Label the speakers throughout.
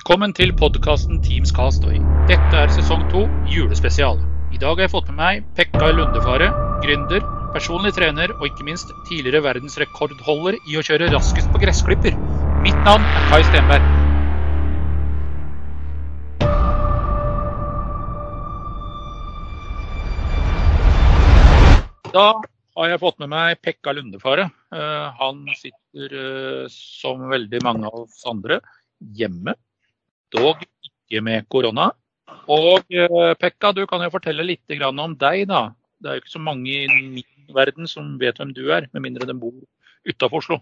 Speaker 1: Velkommen til podkasten Teams Castaway. Dette er sesong to, julespesial. I dag har jeg fått med meg Pekka Lundefare, gründer, personlig trener og ikke minst tidligere verdensrekordholder i å kjøre raskest på gressklipper. Mitt navn er Kai Stenberg. Da har jeg fått med meg Pekka Lundefare. Eh, Han sitter eh, som veldig mange av oss andre hjemme, dog ikke med korona. Og eh, Pekka, du kan jo fortelle litt om deg, da. Det er jo ikke så mange i min verden som vet hvem du er, med mindre de bor utafor Oslo.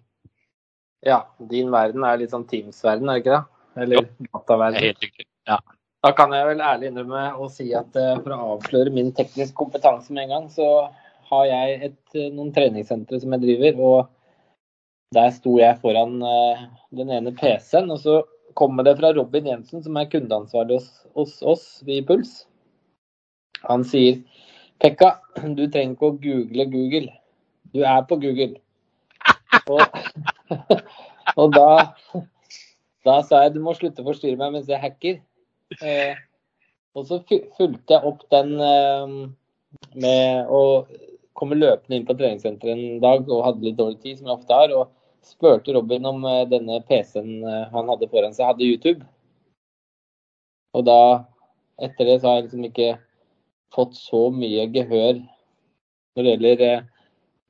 Speaker 2: Ja, din verden er litt sånn Teams-verden, er det ikke det? Eller
Speaker 1: er
Speaker 2: dataverden.
Speaker 1: helt riktig. Ja.
Speaker 2: Da kan jeg vel ærlig innrømme å si at eh, for å avsløre min tekniske kompetanse med en gang, så har jeg et, eh, noen treningssentre som jeg driver, og der sto jeg foran den ene PC-en, og så kommer det fra Robin Jensen, som er kundeansvarlig hos, hos oss i Puls. Han sier Pekka, du trenger ikke å google Google. Du er på Google. Og, og da, da sa jeg du må slutte å forstyrre meg mens jeg hacker. Eh, og så fulgte jeg opp den eh, med å komme løpende inn på treningssenteret en dag og hadde litt dårlig tid, som jeg ofte har. Og spurte Robin om eh, denne PC-en eh, han hadde foran seg, hadde YouTube. Og da, etter det, så har jeg liksom ikke fått så mye gehør når det gjelder eh,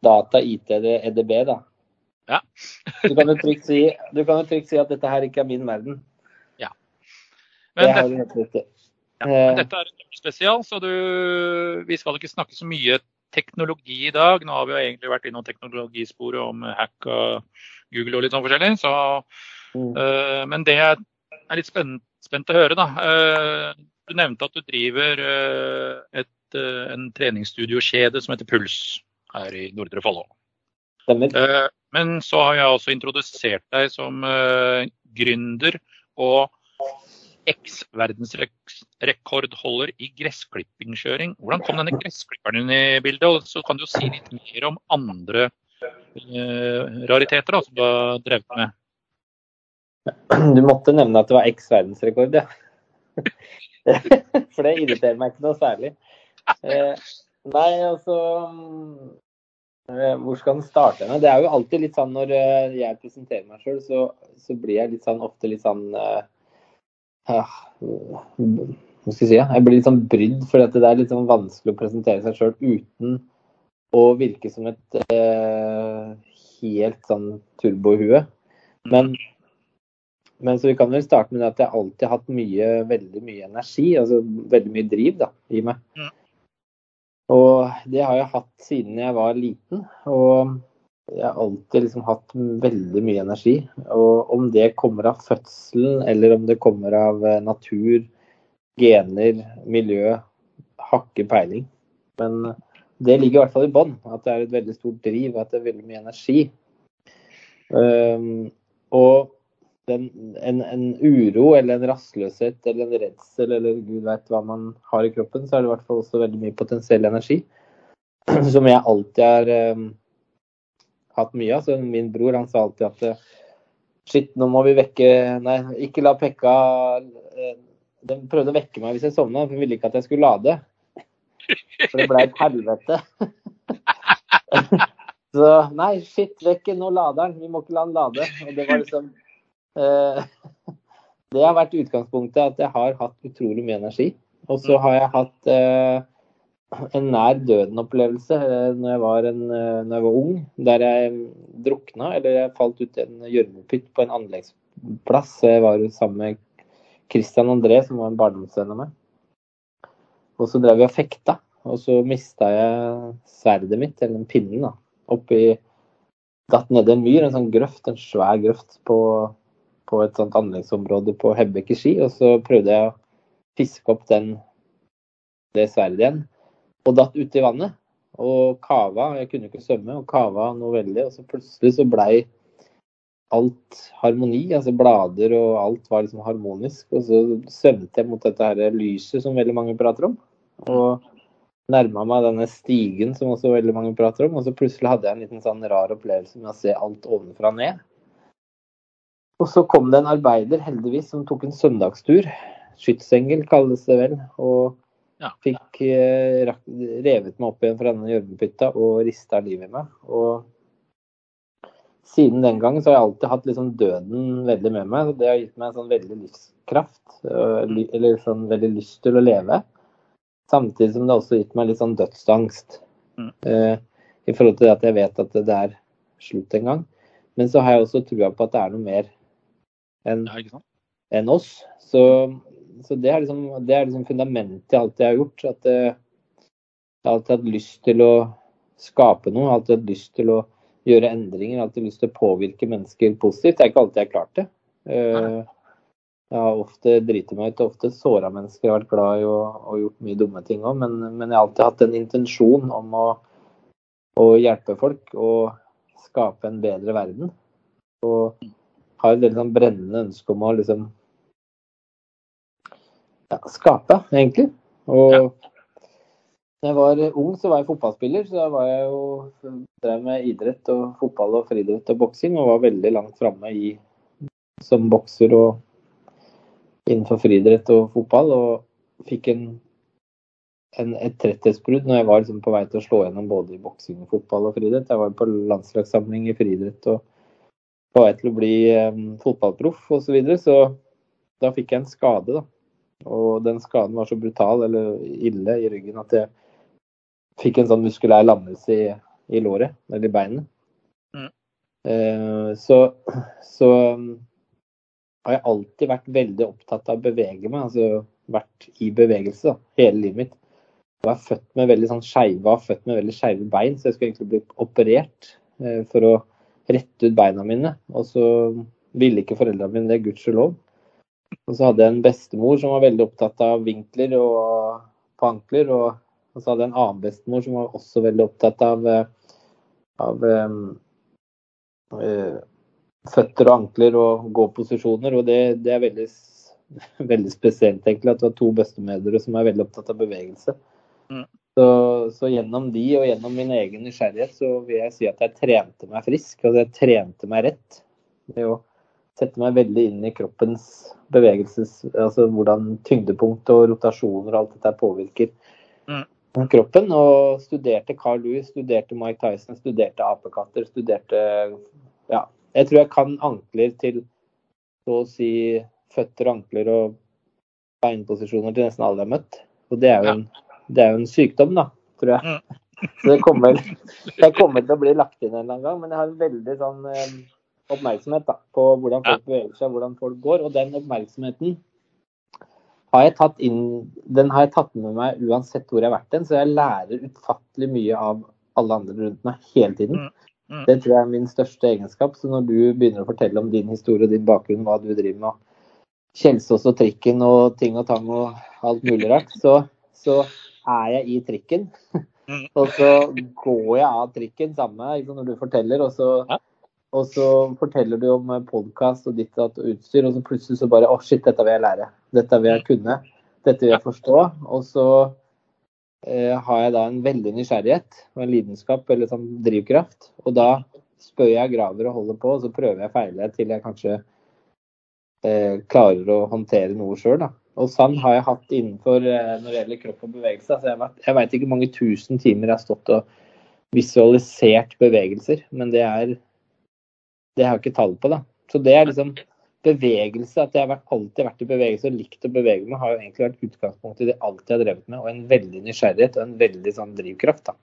Speaker 2: data, IT, eller EDB, da.
Speaker 1: Ja.
Speaker 2: du kan jo trygt si, si at dette her ikke er min verden.
Speaker 1: Men,
Speaker 2: det har du helt rett i.
Speaker 1: ja, men dette er en spesial, så du, vi skal ikke snakke så mye teknologi i dag. Nå har vi jo egentlig vært innom teknologisporet om hack og Google og litt sånn forskjellig. Så,
Speaker 2: mm.
Speaker 1: uh, men det jeg er litt spent, spent å høre, da. Uh, du nevnte at du driver uh, et, en treningsstudiokjede som heter Puls her i Nordre Follo. Men så har jeg også introdusert deg som gründer og eks-verdensrekordholder i gressklippingkjøring. Hvordan kom denne gressklipperen inn i bildet? Og så kan du si litt mer om andre eh, rariteter da, som du har drevet med.
Speaker 2: Du måtte nevne at det var eks-verdensrekord, ja. For det irriterer meg ikke noe særlig. Eh, nei, altså eh, Hvor skal den starte? henne? Det er jo alltid litt sånn når eh, jeg presenterer meg sjøl, så, så blir jeg litt sånn ofte litt sånn eh, ja, Hva skal jeg si? Jeg blir litt sånn brydd, for det er litt sånn vanskelig å presentere seg sjøl uten å virke som et eh, helt sånn turbohue. Men men så vi kan vel starte med at jeg alltid har hatt mye, veldig mye energi, altså veldig mye driv da, i meg. Og det har jeg hatt siden jeg var liten. Og jeg har alltid liksom hatt veldig mye energi. Og om det kommer av fødselen, eller om det kommer av eh, natur, gener, miljø, har ikke peiling. Men det ligger i hvert fall i bånn. At det er et veldig stort driv, at det er veldig mye energi. Um, og den, en, en uro eller en rastløshet eller en redsel eller gud vet hva man har i kroppen, så er det i hvert fall også veldig mye potensiell energi. Som jeg alltid er um, hatt mye av. Så min bror han sa alltid at eh, shit, nå må vi vekke Nei, ikke la Pekka eh, Den prøvde å vekke meg hvis jeg sovna, for hun ville ikke at jeg skulle lade. For det ble et helvete. Så nei, shit, vekk nå lader den. Vi må ikke la den lade. Og det var liksom eh, Det har vært utgangspunktet at jeg har hatt utrolig mye energi. Og så har jeg hatt eh, en nær døden-opplevelse eh, når, jeg var eh, når jeg var ung, der jeg drukna, eller jeg falt ut i en gjørmepytt på en anleggsplass. Jeg var sammen med Christian André, som var en barndomsvenn av meg. Og så drev vi og fekta, og så mista jeg sverdet mitt, eller den pinnen, da, oppi Datt nedi en myr, en sånn grøft, en svær grøft på, på et sånt anleggsområde på Hebbek Ski. Og så prøvde jeg å fiske opp den, det sverdet igjen, og datt uti vannet. Og kava, jeg kunne ikke svømme, og kava noe veldig. Og så plutselig så blei alt harmoni, altså blader og alt var liksom harmonisk. Og så svømte jeg mot dette her lyset som veldig mange prater om. Og nærma meg denne stigen som også veldig mange prater om. Og så plutselig hadde jeg en liten sånn rar opplevelse med å se alt ovenfra og ned. Og så kom det en arbeider, heldigvis, som tok en søndagstur. Skytsengel kalles det vel. Og
Speaker 1: Ja.
Speaker 2: fikk eh, revet meg opp igjen fra denne gjørmepytta og rista livet i meg. Og siden den gang så har jeg alltid hatt liksom døden veldig med meg. Det har gitt meg en sånn veldig livskraft. Eller sånn veldig lyst til å leve. Samtidig som det også har gitt meg litt sånn dødsangst.
Speaker 1: Mm.
Speaker 2: Eh, I forhold til at jeg vet at det er slutt en gang. Men så har jeg også trua på at det er noe mer enn enn oss. Så, så det, er liksom, det er liksom fundamentet i alt jeg har gjort. At jeg, jeg har alltid hatt lyst til å skape noe. Alltid hatt lyst til å gjøre endringer. Alltid lyst til å påvirke mennesker positivt. Det er ikke alltid jeg har klart det. Eh, Jeg har ofte driti meg ut, ofte såra mennesker. Jeg har vært glad i å og gjort mye dumme ting òg, men, men jeg har alltid hatt en intensjon om å, å hjelpe folk og skape en bedre verden. Og har et veldig sånn brennende ønske om å liksom ja, skape, egentlig. Og
Speaker 1: Ja.
Speaker 2: da jeg var ung, så var jeg fotballspiller. Så da var jeg jo drev med idrett og fotball og friidrett og boksing, og var veldig langt framme i som bokser og innenfor friidrett og fotball. Og fikk en, en, et tretthetsbrudd når jeg var liksom på vei til å slå gjennom både i boksing og fotball og friidrett. Jeg var på landslagssamling i friidrett og på vei til å bli um, fotballproff osv. Så, videre, så da fikk jeg en skade, da. Og den skaden var så brutal eller ille i ryggen at jeg fikk en sånn muskulær lammelse i, i låret, eller i beinet.
Speaker 1: Mm.
Speaker 2: Eh, så, så um, har jeg alltid vært veldig opptatt av å bevege meg, altså vært i bevegelse da, hele livet mitt. Jeg var født med veldig sånn skeive, født med veldig skeive bein, så jeg skulle egentlig bli operert eh, for å rette ut beina mine. Og så ville ikke foreldrene mine det, gudskjelov. Og så hadde jeg en bestemor som var veldig opptatt av vinkler og på ankler. Og, og så hadde jeg en annen bestemor som var også veldig opptatt av, eh, av um, uh, føtter og ankler og gåposisjoner. Og det, det er veldig, veldig spesielt egentlig at du har to bestemødre som er veldig opptatt av bevegelse.
Speaker 1: Mm.
Speaker 2: Så, så gjennom de og gjennom min egen nysgjerrighet så vil jeg si at jeg trente meg frisk. Altså jeg trente meg rett. Det er å sette meg veldig inn i kroppens bevegelses... Altså hvordan tyngdepunkt og rotasjoner og alt dette påvirker
Speaker 1: Mm.
Speaker 2: kroppen. Og studerte Carl Lewis, studerte Mike Tyson, studerte apekatter, studerte Ja. Jeg tror jeg kan ankler til så å si føtter, ankler og beinposisjoner til nesten alle jeg har møtt. Og det er jo en, det er jo en sykdom, da, tror jeg. Så det kommer, jeg kommer til å bli lagt inn en eller annen gang, men jeg har en veldig sånn eh, oppmerksomhet da, på hvordan folk beveger seg, hvordan folk går. Og den oppmerksomheten har jeg tatt inn, den har jeg tatt med meg uansett hvor jeg har vært hen. Så jeg lærer utfattelig mye av alle andre rundt meg hele tiden.
Speaker 1: Mm, mm.
Speaker 2: Det tror jeg er min største egenskap. Så når du begynner å fortelle om din historie og din bakgrunn, hva du driver med, Kjelsås og trikken og ting og tang og alt mulig rart, så, så er jeg i trikken.
Speaker 1: Mm.
Speaker 2: og så går jeg av trikken sammen med deg når du forteller, og så. Og så forteller du om podkast og ditt og utstyr, og så plutselig så bare Å, shit, dette vil jeg lære. Dette vil jeg kunne. Dette vil jeg forstå. Og så eh, har jeg da en veldig nysgjerrighet og en lidenskap eller sånn drivkraft. Og da spør jeg, graver og holder på, og så prøver jeg å feile til jeg kanskje eh, klarer å håndtere noe sjøl. Og sånn har jeg hatt innenfor eh, når det gjelder kropp og bevegelse. Altså, jeg vet, jeg veit ikke hvor mange tusen timer jeg har stått og visualisert bevegelser, men det er Det har jeg ikke tall på, da. Så det er liksom bevegelse, at jeg har vært, alltid vært i bevegelse og likt å bevege meg, har jo egentlig vært utgangspunktet i det alltid har drevet med, og en veldig nysgjerrighet og en veldig sånn drivkraft. da.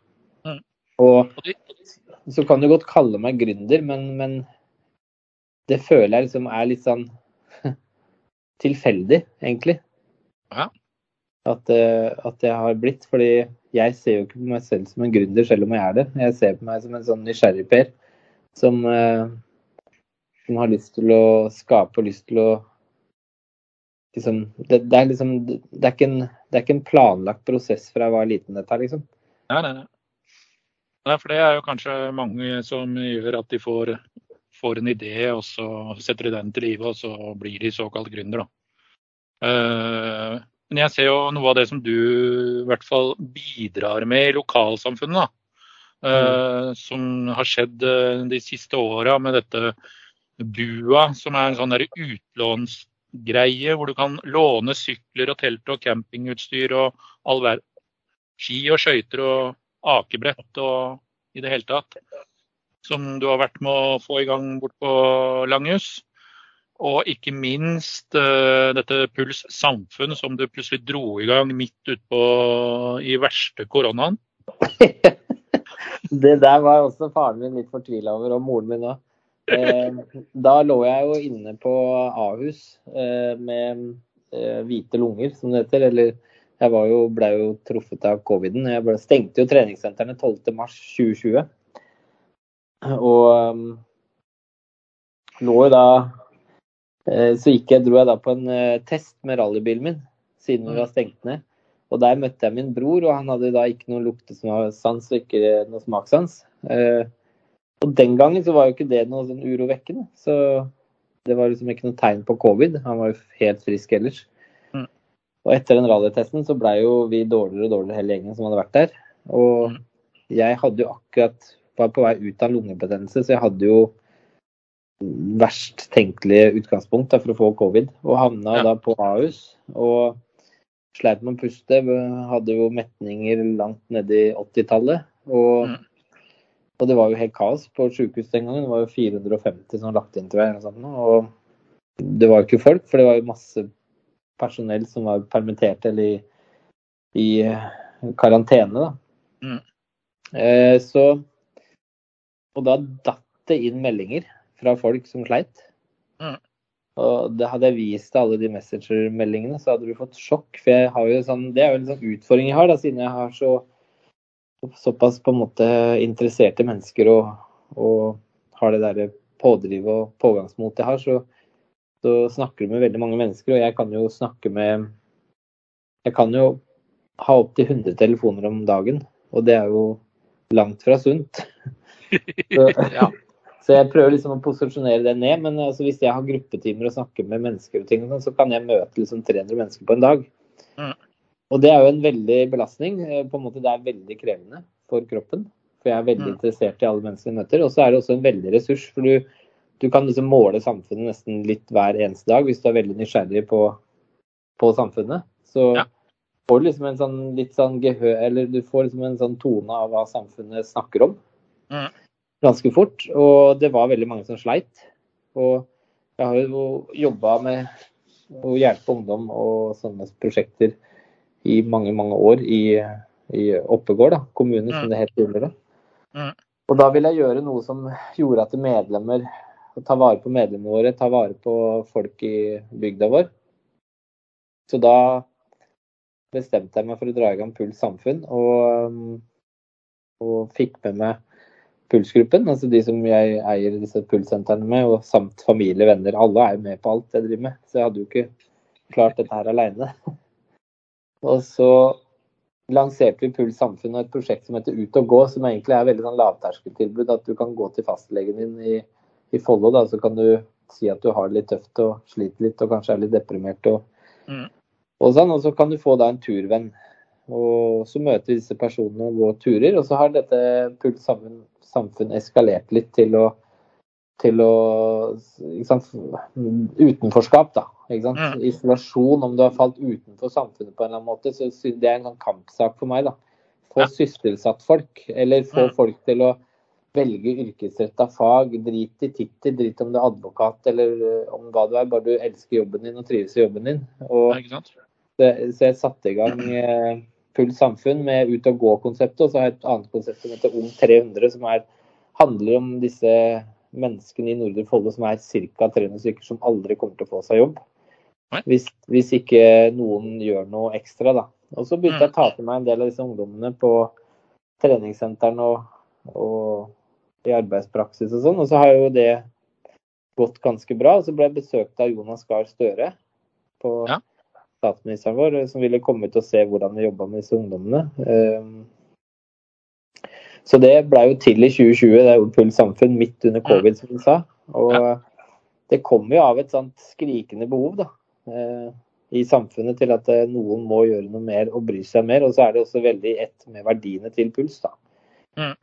Speaker 1: Mm.
Speaker 2: Og så kan du godt kalle meg gründer, men, men det føler jeg liksom er litt sånn tilfeldig, egentlig.
Speaker 1: Ja.
Speaker 2: At, eh, at jeg har blitt. Fordi jeg ser jo ikke på meg selv som en gründer, selv om jeg er det. Jeg ser på meg som en sånn nysgjerrig Per som, eh, som har lyst til å skape og lyst til å liksom, det, det, er liksom det, er ikke en, det er ikke en planlagt prosess fra jeg var liten, dette her, liksom.
Speaker 1: nei, nei, nei. Nei, for det er jo kanskje mange som gjør at de får, får en idé, og så setter de den til live, og så blir de såkalt gründer, da. Uh, men jeg ser jo noe av det som du i hvert fall bidrar med i lokalsamfunnet, da. Eh, Som har skjedd eh, de siste åra med dette Bua, som er en sånn der utlånsgreie hvor du kan låne sykler og telt og campingutstyr og all verden. ski og skøyter og akebrett og i det hele tatt. Som du har vært med å få i gang bort på Langhus. Og ikke minst uh, dette Puls samfunn som du plutselig dro i gang midt utpå i verste koronaen.
Speaker 2: det der var også faren min litt fortvila over, og moren min òg. Eh, da lå jeg jo inne på Ahus eh, med eh, hvite lunger, som det heter. Eller jeg var jo, ble jo truffet av coviden. Jeg ble, stengte jo treningssentrene 12.3.2020. Og um, lå jo da Så gikk jeg, dro jeg da på en test med rallybilen min, siden vi var stengt ned. Og der møtte jeg min bror, og han hadde da ikke noe luktesans og ikke noe smakssans. Eh, og den gangen så var jo ikke det noe sånn urovekkende. Så det var liksom ikke noe tegn på covid. Han var jo helt frisk ellers. Mm. Og etter den rallytesten så blei jo vi dårligere og dårligere hele gjengen som hadde vært der. Og mm. jeg hadde jo akkurat var på vei ut av lungebetennelse, så jeg hadde jo verst tenkelige utgangspunkt da, for å få covid. Og havna ja. da på Ahus. Og sleit med å puste. Hadde jo metninger langt nede i 80-tallet. Og, mm. Og, det var jo helt kaos på sykehus den gangen. Det var jo 450 som var lagt inn til meg. Og, sånt, og det var jo ikke folk, for det var jo masse personell som var permittert eller i, i eh, karantene. da. Mm. Eh, så Og da datt det inn meldinger fra folk som sleit. Mm. Og det hadde jeg vist alle de Messenger-meldingene, så hadde du fått sjokk. For jeg har jo sånn, det er jo en sånn utfordring jeg har, da, siden jeg har så, såpass på en måte interesserte mennesker og, og har det derre pådrivet og pågangsmot jeg har, så, så, snakker du med veldig mange mennesker. Og jeg kan jo snakke med Jeg kan jo ha opptil 100 telefoner om dagen, og det er jo langt fra sunt. Så, ja. Så jeg prøver liksom å posisjonere det ned. Men altså, hvis jeg har gruppetimer og snakker med mennesker, og ting, sånn, så kan jeg møte liksom 300 mennesker på en dag. Og det er jo en veldig belastning. Eh, på en måte Det er veldig krevende for kroppen. For jeg er veldig mm. interessert i alle mennesker jeg møter. Og så er det også en veldig ressurs. For du, du kan liksom måle samfunnet nesten litt hver eneste dag hvis du er veldig nysgjerrig på, på samfunnet. Så ja. får du liksom en sånn litt sånn gehør, eller du får liksom en sånn tone av hva samfunnet snakker om. Mm ganske fort. Og det var veldig mange som sleit. Og jeg har jo jobba med å hjelpe ungdom og sånne prosjekter i mange, mange år i, i Oppegård da, kommune, som mm. det het tidligere. Mm. Og da vil jeg gjøre noe som gjorde at medlemmer Ta vare på medlemmene våre, ta vare på folk i bygda vår. Så da bestemte jeg meg for å dra i gang Puls samfunn, og, og fikk med meg Pulsgruppen, altså de som jeg eier disse pulssentrene med, og samt familie, venner. Alle er jo med på alt jeg driver med, så jeg hadde jo ikke klart dette her aleine. Og så lanserte vi Puls samfunn og et prosjekt som heter Ut og gå, som egentlig er veldig sånn lavterskeltilbud. At du kan gå til fastlegen din i, i Follo, da, så kan du si at du har det litt tøft og sliter litt og kanskje er litt deprimert. Og, mm. og sånn, og så kan du få da en turvenn. Og så møter vi disse personene og går turer. Og så har dette Puls samfunn samfunn eskalert litt til å, til å sant, Utenforskap, da. Mm. Isolasjon. Om du har falt utenfor samfunnet på en eller annen måte. så Det er en sånn kampsak for meg. da. Få ja. sysselsatt folk, eller få mm. folk til å velge yrkesretta fag. Drit i tittel, drit om du er advokat eller eh, om hva du er. Bare du elsker jobben din og trives i jobben din. Og, det, så jeg satte i gang eh, fullt samfunn med ut og gå-konseptet. Og så har jeg et annet konsept som heter Ung 300, som er, handler om disse menneskene i Nordre Follo som er ca. 300 stykker som aldri kommer til å få seg jobb. Hvis, hvis ikke noen gjør noe ekstra, da. Og så begynte jeg å ta til meg en del av disse ungdommene på treningssentrene og, og i arbeidspraksis og sånn. Og så har jo det gått ganske bra. Og så ble jeg besøkt av Jonas Gahr Støre på ja statsministeren vår, som ville komme ut og se hvordan vi jobba med disse ungdommene. Ehm, så det ble jo til i 2020, det er jo fullt samfunn midt under covid, som du sa. Og det kommer jo av et sånt skrikende behov da, eh, i samfunnet til at eh, noen må gjøre noe mer og bry seg mer. Og så er det også veldig ett med verdiene til Puls. da. Mm.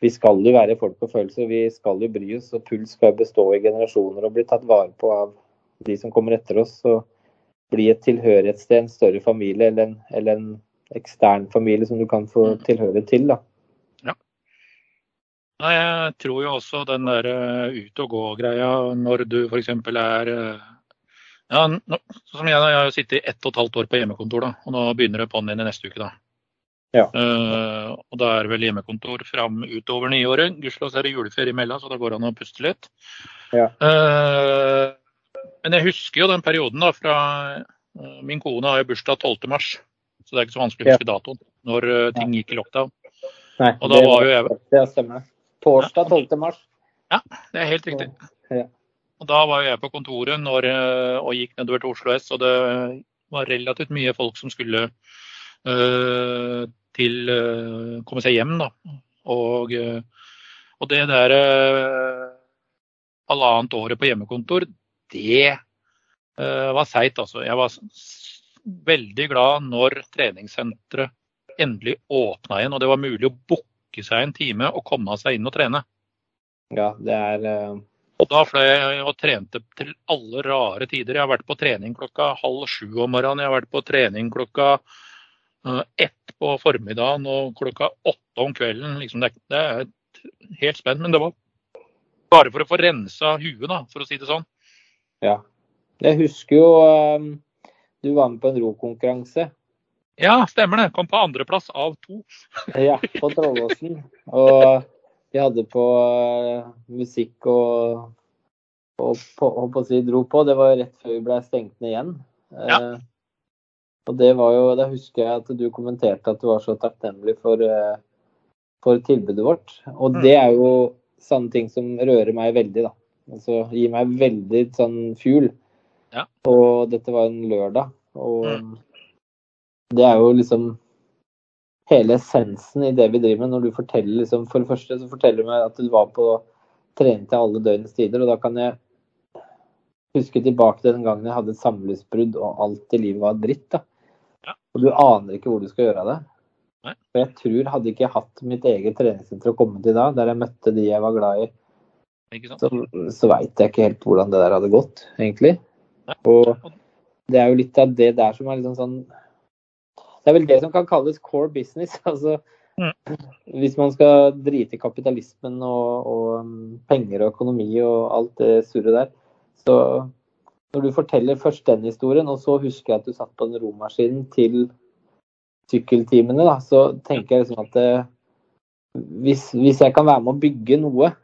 Speaker 2: vi skal jo være folk på følelser, vi skal jo bry oss. Og puls skal bestå i generasjoner og bli tatt vare på av de som kommer etter oss. Og bli et tilhørighetssted, en større familie eller en, eller en ekstern familie som du kan få tilhøre til. da.
Speaker 1: Nei, jeg tror jo også den der eh, ut og gå-greia når du f.eks. er eh, ja, som jeg, jeg har jo sittet ett og et halvt år på hjemmekontor, da, og nå begynner det på'n igjen i neste uke. da.
Speaker 2: Ja.
Speaker 1: Uh, og da er det vel hjemmekontor fram utover nyåret. Gudskjelov er det juleferie imellom, så da går det an å puste litt.
Speaker 2: Ja.
Speaker 1: Uh, men jeg husker jo den perioden da fra uh, Min kone har jo bursdag 12. mars, så det er ikke så vanskelig å huske datoen når ting gikk i lockdown.
Speaker 2: Nei,
Speaker 1: Og da var jo jeg-
Speaker 2: det stemmer det. Torsdag 12. mars.
Speaker 1: Ja, Det er helt riktig.
Speaker 2: Ja.
Speaker 1: Og da var jeg på kontoret når, eh, og gikk nedover til Oslo S, og det var relativt mye folk som skulle eh, til eh, komme seg hjem, da. Og, og det der eh, halvannet året på hjemmekontor, det var seigt, altså. Jeg var veldig glad når treningssenteret endelig åpna igjen, og det var mulig å booke seg en time og komme seg inn og trene.
Speaker 2: Ja, det er Uh...
Speaker 1: Og da fløy jeg og trente til alle rare tider. Jeg har vært på trening klokka halv sju om morgenen. Jeg har vært på trening klokka eh, ett på formiddagen og klokka åtte om kvelden. Liksom det, det er helt spent. Men det var bare for å få rensa huet, da, for å si det sånn.
Speaker 2: Ja. Jeg husker jo um, du var med på en rokonkurranse
Speaker 1: Ja, stemmer det. Kom på andreplass av to.
Speaker 2: ja, på Trollåsen. Og vi hadde på eh, musikk og, og på, på å si, dro på. Det var rett før vi ble stengt ned igjen.
Speaker 1: Ja.
Speaker 2: Eh, og det var jo, Da husker jeg at du kommenterte at du var så takknemlig for, eh, for tilbudet vårt. Og
Speaker 1: Mm.
Speaker 2: det er jo sånne ting som rører meg veldig. da. Altså Gir meg veldig sånn fuel.
Speaker 1: Ja.
Speaker 2: Og dette var en lørdag. Og
Speaker 1: Mm.
Speaker 2: Det er jo liksom hele essensen i det vi driver med. Når du forteller liksom, For det første så forteller du meg at du var på trening til alle døgnets tider. Og da kan jeg huske tilbake til den gangen jeg hadde et samlivsbrudd og alt i livet var dritt. da.
Speaker 1: Ja.
Speaker 2: Og du aner ikke hvor du skal gjøre av det.
Speaker 1: for
Speaker 2: Og jeg tror hadde ikke jeg hatt mitt eget treningssenter å komme til da, der jeg møtte de jeg var glad i, så, så veit jeg ikke helt hvordan det der hadde gått, egentlig.
Speaker 1: Nei.
Speaker 2: Og det er jo litt av det der som er liksom sånn Det er vel det som kan kalles core business. altså
Speaker 1: Mm.
Speaker 2: Hvis man skal drite i kapitalismen og, og um, penger og økonomi og alt det surret der, så når du forteller først den historien, og så husker jeg at du satt på den romaskinen til sykkeltimene, da, så tenker jeg liksom at det, hvis, hvis jeg kan være med å bygge noe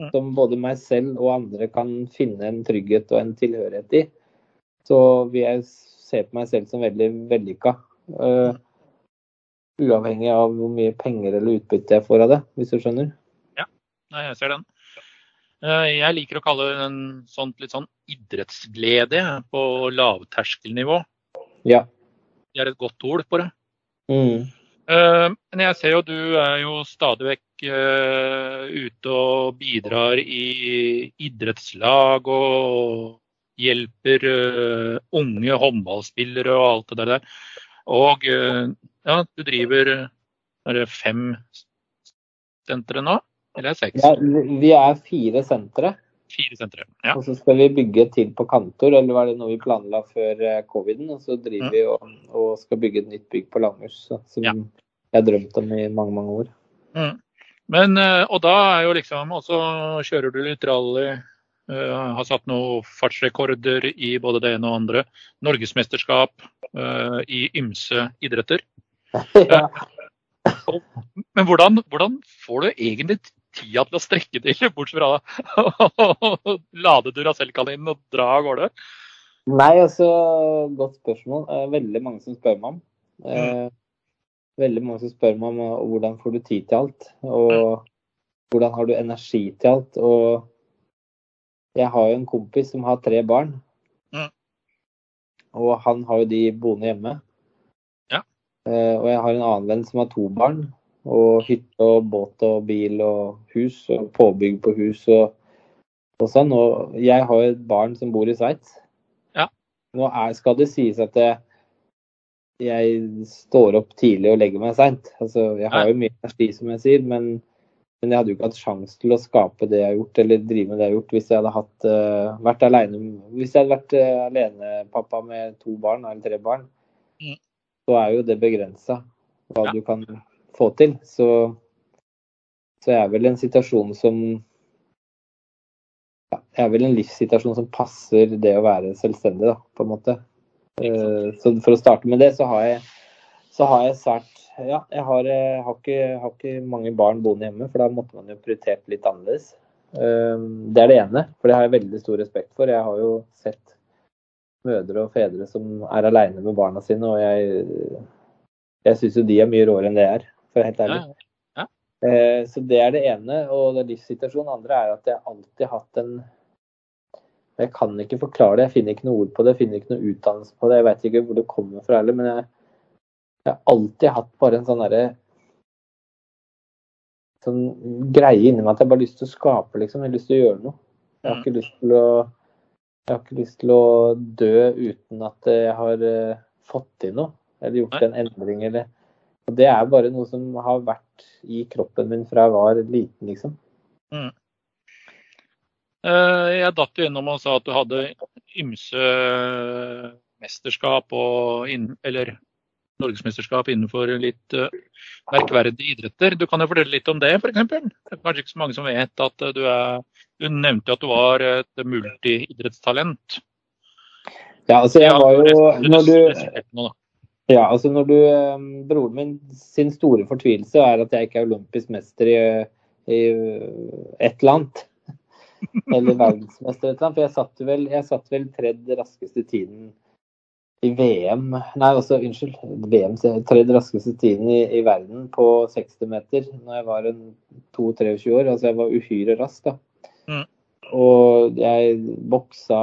Speaker 1: Mm.
Speaker 2: som både meg selv og andre kan finne en trygghet og en tilhørighet i, så vil jeg se på meg selv som veldig vellykka. Uh, uavhengig av hvor mye penger eller utbytte jeg får av det, hvis du skjønner.
Speaker 1: Ja, jeg ser den. Eh, Jeg liker å kalle det en sånt, litt sånn idrettsglede på lavterskelnivå.
Speaker 2: Ja.
Speaker 1: Det er et godt ord på det.
Speaker 2: Mm.
Speaker 1: Eh, Men jeg ser jo du er jo stadig vekk ute og bidrar i idrettslag og hjelper unge håndballspillere og alt det der. Og eh, ja, du driver er det fem sentre nå? Eller er det seks?
Speaker 2: Ja, vi er fire sentre,
Speaker 1: Fire sentre. Ja.
Speaker 2: og så skal vi bygge et til på Kantor, eller var det noe vi planla før eh, coviden? Og så driver vi og, og skal bygge et nytt bygg på Langhus, så- som
Speaker 1: Ja.
Speaker 2: jeg har drømt om i mange, mange år.
Speaker 1: Mm. Men, eh, og da er jo liksom Og så kjører du litt rally. Eh, har satt noen fartsrekorder i både det ene og andre. Norgesmesterskap eh, i ymse idretter.
Speaker 2: ja.
Speaker 1: Men hvordan, hvordan får du egentlig tida til å strekke til, bortsett fra å lade Duracell-kaninen og dra av gårde?
Speaker 2: Nei, altså, godt spørsmål. Eh, Veldig mange som spør meg om. Mm. Veldig mange som spør meg om eh, hvordan får du tid til alt, og hvordan har du energi til alt. Og jeg har jo en kompis som har tre barn,
Speaker 1: Mm.
Speaker 2: og han har jo de boende hjemme.
Speaker 1: Ja.
Speaker 2: Eh, Og jeg har en annen venn som har to barn, og hytte og båt og bil og hus, og påbygg på hus og, og sånn. Og jeg har jo et barn som bor i Sveits. Nå er, skal det sies at jeg, jeg står opp tidlig og legger meg seint. Altså, jeg har jo mye energi, som jeg sier, men Men jeg hadde jo ikke hatt sjanse til å skape det jeg har gjort, eller drive med det jeg har gjort, hvis jeg hadde hatt, uh, vært alene Hvis jeg hadde vært uh, alenepappa med to barn, eller tre barn, mm. så er jo det begrensa hva ja. du kan få til. Så, så jeg er vel en situasjon som ja, Jeg er vel en livssituasjon som passer det å være selvstendig, da, på en måte. Uh, så for å starte med det, så har jeg, så har jeg svært ja, jeg har, eh, har, ikke, har, ikke, mange barn boende hjemme, for da måtte man jo prioritert litt annerledes. Ehm, det er det ene, for det har jeg veldig stor respekt for. Jeg har jo sett mødre og fedre som er aleine med barna sine, og jeg, jeg syns jo de er mye råere enn det jeg er, for å være helt ærlig. Ja, ja. Eh, så det er det ene. Og det er livssituasjonen andre er at jeg alltid har hatt en Jeg kan ikke forklare det, jeg finner ikke noe ord på det, jeg finner ikke noe utdannelse på det. Jeg vet ikke hvor det kommer fra heller, men jeg, jeg har alltid hatt bare en sånn derre sånn greie inni meg at jeg bare har lyst til å skape, liksom. Jeg har lyst til å gjøre noe. Jeg har mm. ikke lyst til å lyst til å dø uten at jeg har uh, fått til noe, eller gjort en endring. Eller. Og det er bare noe som har vært i kroppen min fra jeg var liten, liksom. Mm.
Speaker 1: Uh, jeg datt jo innom og sa at du hadde ymse mesterskap og eller norgesmesterskap innenfor litt uh, merkverdige idretter. Du kan jo fortelle litt om det, f.eks. Det er kanskje ikke så mange som vet at uh, du er Du nevnte at du var et multiidrettstalent.
Speaker 2: Ja, altså jeg var jo Når du ja, altså når du um, Broren min sin store fortvilelse er at jeg ikke er olympisk mester i, i et eller annet. Eller verdensmester et eller annet. For jeg satt vel, jeg satt vel tredje raskeste tiden i VM Nei, altså, unnskyld. VM tredje raskeste tiden i, i, verden på 60 meter når jeg var 22-23 år. Altså jeg var uhyre rask, da. Mm. Og jeg boksa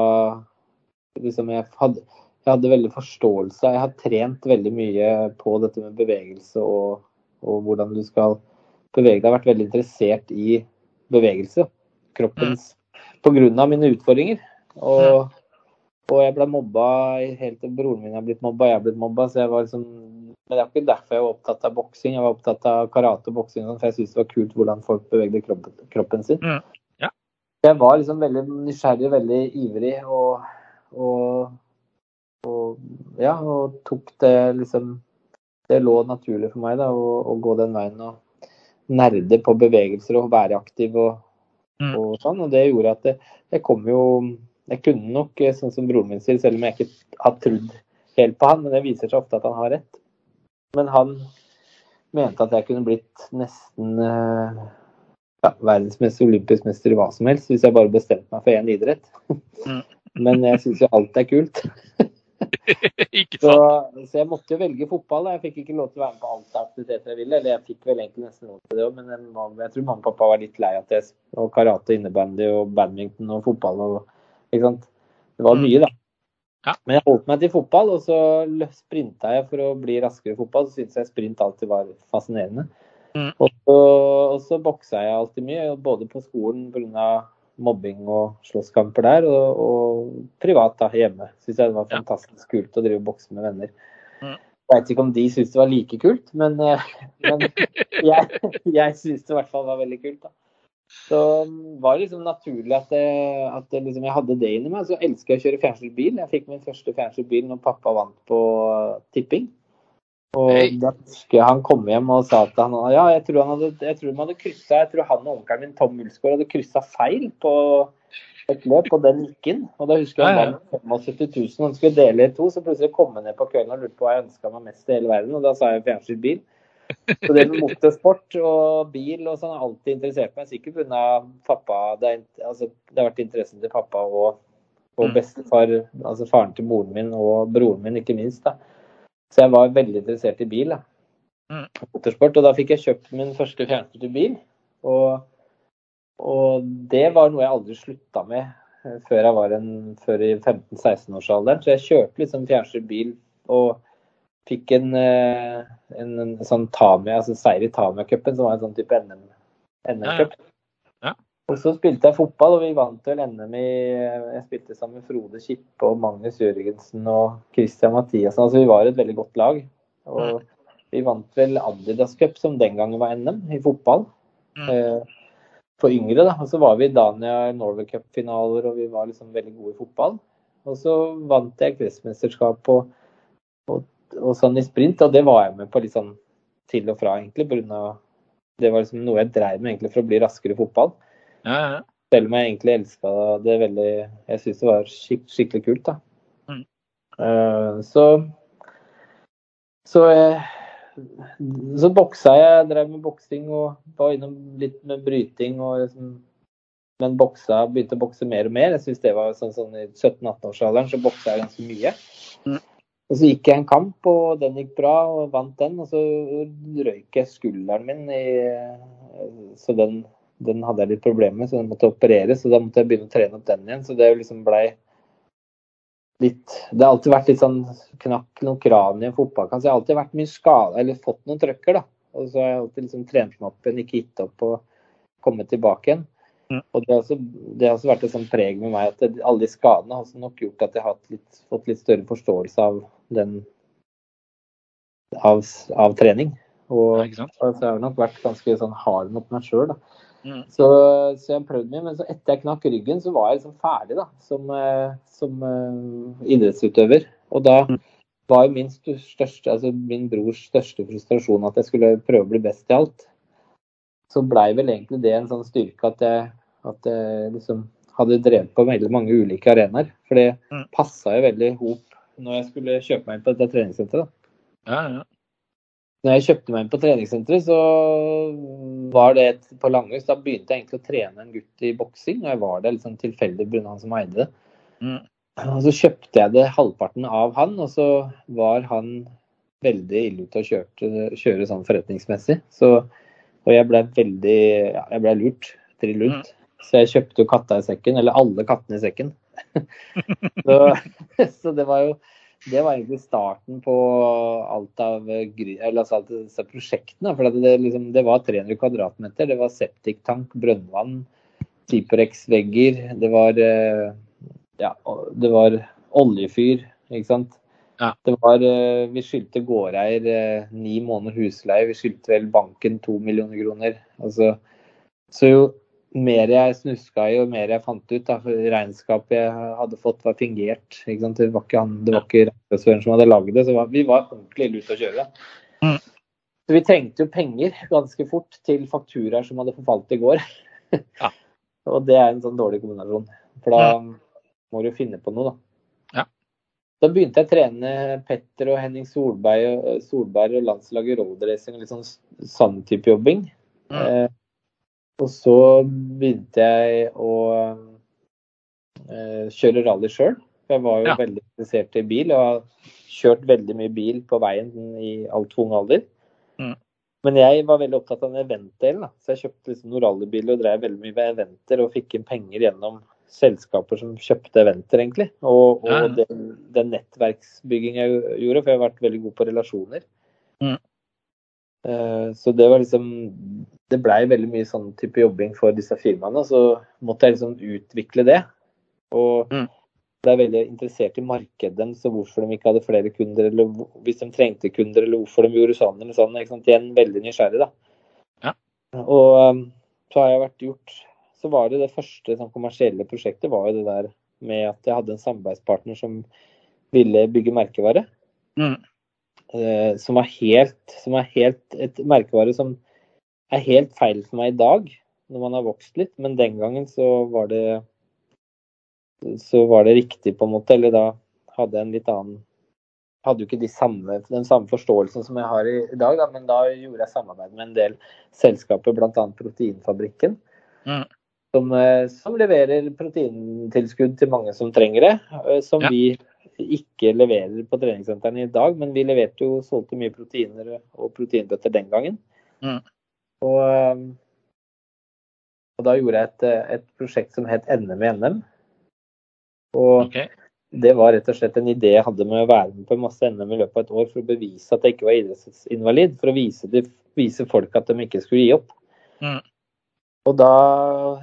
Speaker 2: liksom jeg hadde, jeg hadde veldig forståelse. Jeg har trent veldig mye på dette med bevegelse og, og hvordan du skal bevege deg. Jeg har vært veldig interessert i bevegelse. Kroppens mm. Av mine utfordringer. Og mm. Og jeg ble mobba helt til broren min har blitt mobba, jeg er blitt mobba. Så jeg var liksom Men det er ikke derfor jeg var opptatt av boksing. Jeg var opptatt av karate og boksing, for jeg syntes det var kult hvordan folk bevegde kroppen, kroppen sin. Mm. Ja. Jeg var liksom veldig nysgjerrig, veldig ivrig og, og, og, ja, og tok det liksom Det lå naturlig for meg da, å, å gå den veien og nerde på bevegelser og være aktiv og, mm. og sånn. Og det gjorde at det, jeg kom jo jeg kunne nok, eh, sånn som broren min sier, selv om jeg ikke har trodd helt på han, men det viser seg ofte at han har rett. Men han mente at jeg kunne blitt nesten eh, ja, verdensmester, olympisk mester hva som helst, hvis jeg bare bestemte meg for én idrett. Mm. Men jeg syns jo alt er kult. så, så, jeg måtte jo velge fotball. Jeg fikk ikke lov til å være med på alt aktiviteter jeg ville. Eller jeg fikk vel egentlig nesten lov til det òg, men jeg, jeg tror mamma og pappa var litt lei at jeg og karate, innebandy og badminton og fotball og ikke sant? Det var mye, da. Ja. Men jeg holdt meg til fotball, og så sprinta jeg for å bli raskere i fotball. Så syntes jeg sprint alltid var fascinerende. Mm. Og, så, og så boksa jeg alltid mye, både på skolen pga. mobbing og slåsskamper der, og, og privat da, hjemme. Syns jeg det var fantastisk kult å drive og bokse med venner. Mm. Jeg vet ikke om de syntes det var like kult, men, eh, men jeg, jeg syntes det i hvert fall var veldig kult. da. Så var det liksom naturlig at, det, at det liksom jeg hadde det inni meg. Så elsker jeg å kjøre fjernstyrt bil. Jeg fikk min første fjernstyrt bil når pappa vant på tipping. Og hey. da husker jeg han kom hjem og sa at han ja, jeg tror, han hadde, jeg tror hadde kryssa Jeg tror han og onkelen min Tom Mulsgaard hadde kryssa feil på et løp, og den gikk inn. Og da husker jeg han vant 75 000 han skulle dele i to. Så plutselig kom han ned på kvelden og lurte på hva jeg ønska meg mest i hele verden. Og da sa jeg fjernstyrt bil. Så det med motorsport og bil og sånn har alltid interessert meg. Sikkert pga. pappa. Det, er, altså, det, har vært interessen til pappa og, og mm. bestefar, altså faren til moren min og broren min, ikke minst. da. Så jeg var veldig interessert i bil. da. Mm. Motorsport. Og da fikk jeg kjøpt min første fjernstyrte bil. Og, og, det var noe jeg aldri slutta med eh, før jeg var en, før i 15-16-årsalderen. Så jeg kjørte liksom fjernstyrt bil. og fikk en, eh, en, en sånn Tamia, altså seier i Tamia-cupen, som var en sånn type NM-cup. Ja, ja. Og så spilte jeg fotball, og vi vant vel NM i Jeg spilte sammen med Frode Kippe og Magnus Jørgensen og Christian Mathiassen. Altså vi var et veldig godt lag. Og vi vant vel Adidas Cup, som den gangen var NM, i fotball.
Speaker 1: Mm.
Speaker 2: Eh, for yngre, da. Og så var vi i Dania Norway Cup-finaler, og vi var liksom veldig gode i fotball. Og så vant jeg kretsmesterskap og, og, og, sånn i sprint, og det var jeg med på litt sånn til og fra, egentlig. På grunn av, det var liksom noe jeg dreiv med egentlig for å bli raskere i fotball.
Speaker 1: Ja, ja.
Speaker 2: Selv om jeg egentlig elska det veldig Jeg syns det var skik skikkelig kult, da.
Speaker 1: Mm.
Speaker 2: Uh, så så, eh, så boksa jeg, drev med boksing og var innom litt med bryting. og liksom, Men boksa, begynte å bokse mer og mer. Jeg synes det var sånn, sånn I 17-18-årsalderen så boksa jeg ganske mye.
Speaker 1: Mm.
Speaker 2: Og så gikk jeg en kamp, og den gikk bra, og vant den. Og så røyk jeg skulderen min, i, så den, den, hadde jeg litt problemer med, så den måtte opereres. Og da måtte jeg begynne å trene opp den igjen. Så det liksom blei litt Det har alltid vært litt sånn knakk noen kran i en fotballkamp. Så jeg har alltid vært mye skada, eller fått noen trøkker, da. Og så har jeg alltid liksom trent meg opp igjen, ikke gitt opp og kommet tilbake igjen.
Speaker 1: Mm.
Speaker 2: Og det har, også, det har også vært et sånt preg med meg at det, alle de skadene har nok gjort at jeg har litt, fått litt større forståelse av den av, av trening. Og,
Speaker 1: ja, sant?
Speaker 2: og så har jeg nok vært ganske sånn hard mot meg sjøl.
Speaker 1: Mm.
Speaker 2: Så, så jeg prøvde mye, men så etter jeg knakk ryggen, så var jeg liksom ferdig da, som, eh, som uh, idrettsutøver. Og da
Speaker 1: Mm.
Speaker 2: var jo min største, altså min brors største frustrasjon at jeg skulle prøve å bli best i alt. Så blei vel egentlig det en sånn styrke at jeg, at jeg liksom hadde drevet på veldig mange ulike arenaer. For det
Speaker 1: Mm.
Speaker 2: passa jo veldig i hop når jeg skulle kjøpe meg inn på dette treningssenteret.
Speaker 1: Ja, ja.
Speaker 2: Når jeg kjøpte meg inn på treningssenteret, så var det et, på Langhus. Da begynte jeg egentlig å trene en gutt i boksing, og jeg var der sånn tilfeldig pga. han som eide det.
Speaker 1: Mm.
Speaker 2: Og så kjøpte jeg det halvparten av han, og så var han veldig ille ute å kjøre, kjøre sånn forretningsmessig. Så, og jeg ble veldig ja, jeg ble lurt. Trill ut. Så jeg kjøpte jo katta i sekken, eller alle kattene i sekken. så, så det var jo det var egentlig starten på alt av eller altså alt disse prosjektene. For det, liksom, det var 300 kvadratmeter. Det var septiktank, brønnvann, Tiporex-vegger. Det var eh, ja, det var oljefyr, ikke sant.
Speaker 1: Ja.
Speaker 2: Det var, eh, vi skyldte gårdeier eh, ni måneder husleie. Vi skyldte vel banken to millioner kroner. Altså, så jo mer jeg snuska i, og mer jeg fant ut, da, regnskapet jeg hadde fått var fingert. Ikke sant? Det var ikke, han, det var ikke regnskapsføreren som hadde lagd det. Så var, vi var ordentlig ille ute å kjøre.
Speaker 1: Mm.
Speaker 2: Så vi trengte jo penger ganske fort til fakturaer som hadde forfalt i går.
Speaker 1: Ja.
Speaker 2: og det er en sånn dårlig kombinasjon. For da må du finne på noe, da. Da begynte jeg å trene Petter og Henning Solberg, og- Solberg og landslaget roadracing litt sånn sånn type jobbing.
Speaker 1: Mm.
Speaker 2: Eh, og så begynte jeg å eh, kjøre rally sjøl. Jeg var jo
Speaker 1: Ja.
Speaker 2: veldig interessert i bil og har kjørt veldig mye bil på veien i altfor ung alder.
Speaker 1: Mm.
Speaker 2: Men jeg var veldig opptatt av den event-delen, Så jeg kjøpte liksom noen rallybiler og drev veldig mye med eventer og fikk inn penger gjennom selskaper som kjøpte eventer, egentlig. Og, og
Speaker 1: Ja, ja.
Speaker 2: den, den nettverksbygging jeg gjorde, for jeg har vært veldig god på relasjoner.
Speaker 1: Mm.
Speaker 2: Eh, Så det var liksom Det blei veldig mye sånn type jobbing for disse firmaene. Så måtte jeg liksom utvikle det. Og
Speaker 1: Mm.
Speaker 2: det er veldig interessert i markedet deres og hvorfor de ikke hadde flere kunder, eller hvis de trengte kunder, eller hvorfor de gjorde sånn eller sånn. Ikke sant? Igjen veldig nysgjerrig, da.
Speaker 1: Ja.
Speaker 2: Og um, så har jeg vært gjort Så var det det første sånn, kommersielle prosjektet var jo det der med at jeg hadde en samarbeidspartner som ville bygge merkevare.
Speaker 1: Mm.
Speaker 2: Eh, som er helt Som er helt et merkevare som er helt feil for meg i dag, når man har vokst litt. Men den gangen så var det så var det riktig, på en måte. Eller da hadde jeg en litt annen Hadde jo ikke de samme, den samme forståelsen som jeg har i, i dag, da, men da gjorde jeg samarbeid med en del selskaper, bl.a. Proteinfabrikken.
Speaker 1: Mm.
Speaker 2: Som, eh, som leverer proteintilskudd til mange som trenger det. eh, Som
Speaker 1: Ja.
Speaker 2: vi ikke leverer på treningssentrene i dag, men vi leverte jo solgte mye proteiner og proteinbøtter den gangen.
Speaker 1: Mm.
Speaker 2: Og, eh, og da gjorde jeg et, et prosjekt som het NM i NM. Og
Speaker 1: okay.
Speaker 2: det var rett og slett en idé jeg hadde med å være med på masse NM i løpet av et år for å bevise at jeg ikke var idrettsinvalid. For å vise, de, vise folk at de ikke skulle gi opp.
Speaker 1: Mm.
Speaker 2: Og da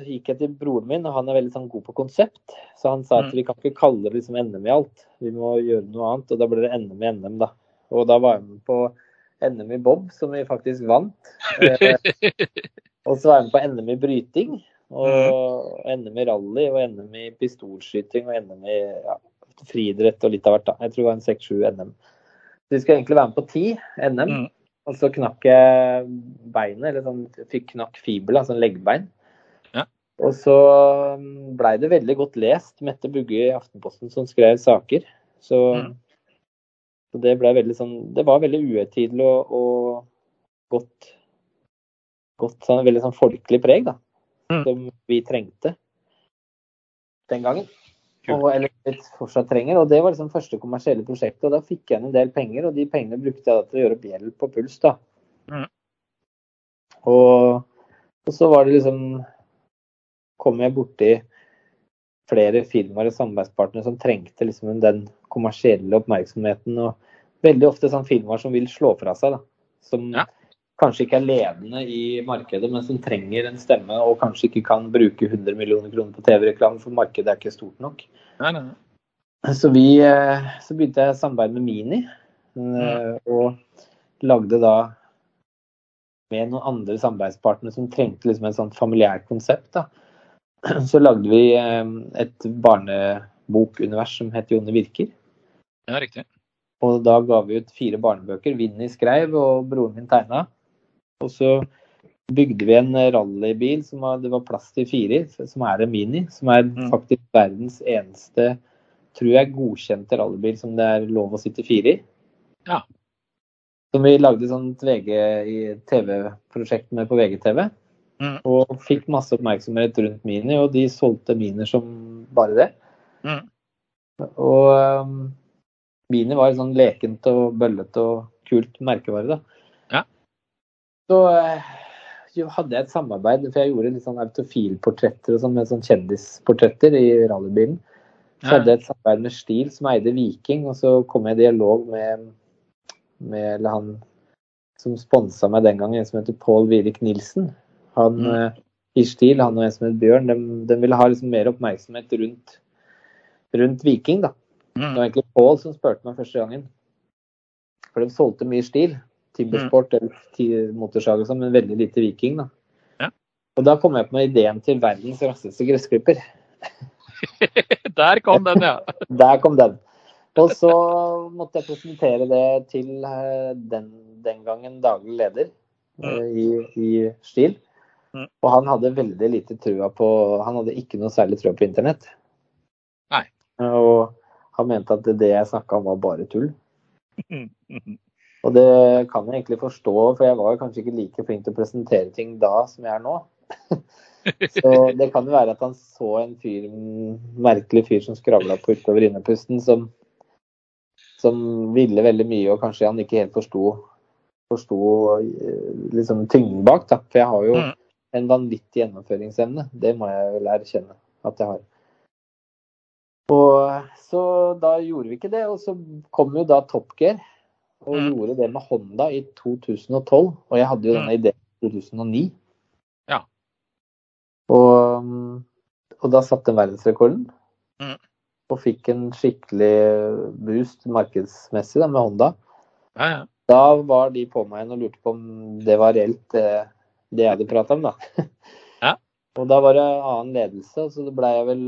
Speaker 2: gikk jeg til broren min, og han er veldig sånn god på konsept. Så han sa at
Speaker 1: Mm.
Speaker 2: vi kan ikke kalle det liksom NM i alt, vi må gjøre noe annet. Og da ble det NM i NM, da. Og da var jeg med på NM i bob, som vi faktisk vant. Eh, Og så var jeg med på NM i bryting. Og NM i rally og NM i pistolskyting og NM i ja, friidrett og litt av hvert. da. Jeg tror det var en 6-7 NM. Så vi skulle egentlig være med på 10 NM. Og så knakk jeg beinet, eller sånn, fikk knakk fibula, altså leggbein.
Speaker 1: Ja.
Speaker 2: Og så blei det veldig godt lest. Mette Bugge i Aftenposten som skrev saker. Så,
Speaker 1: Mm.
Speaker 2: så det ble veldig sånn Det var veldig uhøytidelig og, og godt, godt sånn, Veldig sånn folkelig preg, da.
Speaker 1: Mm.
Speaker 2: Som vi trengte den gangen. Og, eller fortsatt trenger. Og det var liksom første kommersielle prosjektet. Og da fikk jeg en del penger, og de pengene brukte jeg til å gjøre opp gjeld på Puls. da.
Speaker 1: Mm.
Speaker 2: Og, og så var det liksom Kom jeg borti flere firmaer og samarbeidspartnere som trengte liksom den kommersielle oppmerksomheten. Og veldig ofte sånn firmaer som vil slå fra seg. da. Som
Speaker 1: Ja.
Speaker 2: Kanskje ikke er ledende i markedet, men som trenger en stemme og kanskje ikke kan bruke 100 millioner kroner på TV-reklame, for markedet er ikke stort nok.
Speaker 1: Nei, nei.
Speaker 2: Så, vi, eh, så begynte jeg å samarbeide med Mini, eh, og lagde da med noen andre samarbeidspartnere som trengte liksom et sånt familiært konsept. da. Så lagde vi eh, et barnebokunivers som het Jonne Virker.
Speaker 1: Ja, riktig.
Speaker 2: Og da ga vi ut fire barnebøker. Vinni skrev, og broren min tegna. Og så bygde vi en rallybil som var, det var plass til fire i, som er en Mini. Som er
Speaker 1: Mm.
Speaker 2: faktisk verdens eneste, tror jeg, godkjente rallybil som det er lov å sitte fire i.
Speaker 1: Ja.
Speaker 2: Som vi lagde sånt VG TV-prosjekt med på VGTV.
Speaker 1: Mm.
Speaker 2: Og fikk masse oppmerksomhet rundt Mini, og de solgte Mini som bare det.
Speaker 1: Mm.
Speaker 2: Og um, Mini var sånn lekent og bøllete og kult merkevare, da. Så jeg hadde jeg et samarbeid, for jeg gjorde litt sånn autofilportretter og sånn med sånn kjendisportretter i rallybilen. Så hadde jeg et samarbeid med Stil, som eide Viking, og så kom jeg i dialog med, med han som sponsa meg den gangen, en som heter Pål Virik Nilsen. Han
Speaker 1: Mm.
Speaker 2: eh, i Stil, han og en som het Bjørn, de, de ville ha liksom mer oppmerksomhet rundt, rundt Viking, da. Det
Speaker 1: Mm.
Speaker 2: var egentlig Pål som spurte meg første gangen. For de solgte mye stil. Timbersport eller ti- motorsag og sånn, men veldig lite Viking. da.
Speaker 1: Ja.
Speaker 2: Og da kom jeg på med ideen til verdens raskeste gressklipper.
Speaker 1: Der kom den, ja.
Speaker 2: Der kom den. Og så måtte jeg presentere det til eh, den, den gangen daglig leder eh, i, i Stil.
Speaker 1: Mm.
Speaker 2: Og han hadde veldig lite trua på Han hadde ikke noe særlig trua på internett.
Speaker 1: Nei.
Speaker 2: Og han mente at det jeg snakka om var bare tull.
Speaker 1: Mhm.
Speaker 2: Og det kan jeg egentlig forstå, for jeg var kanskje ikke like flink til å presentere ting da som jeg er nå. Så det kan jo være at han så en fyr, en merkelig fyr som skravla på utover innepusten, som, som ville veldig mye, og kanskje han ikke helt forsto forsto eh, liksom tyngden bak. Da. For jeg har jo
Speaker 1: Mm.
Speaker 2: en vanvittig gjennomføringsevne. Det må jeg vel erkjenne at jeg har. Og så da gjorde vi ikke det, og så kom jo da Top Gear og
Speaker 1: Mm.
Speaker 2: gjorde det med Honda i 2012. Og jeg hadde jo denne ideen i 2009.
Speaker 1: Ja.
Speaker 2: Og, mm, og da satte den verdensrekorden.
Speaker 1: Mm.
Speaker 2: Og fikk en skikkelig boost markedsmessig da, med Honda.
Speaker 1: Ja, ja.
Speaker 2: Da var de på meg og lurte på om det var reelt, det, det jeg hadde prata om, da.
Speaker 1: Ja.
Speaker 2: Og da var det annen ledelse, så ble jeg vel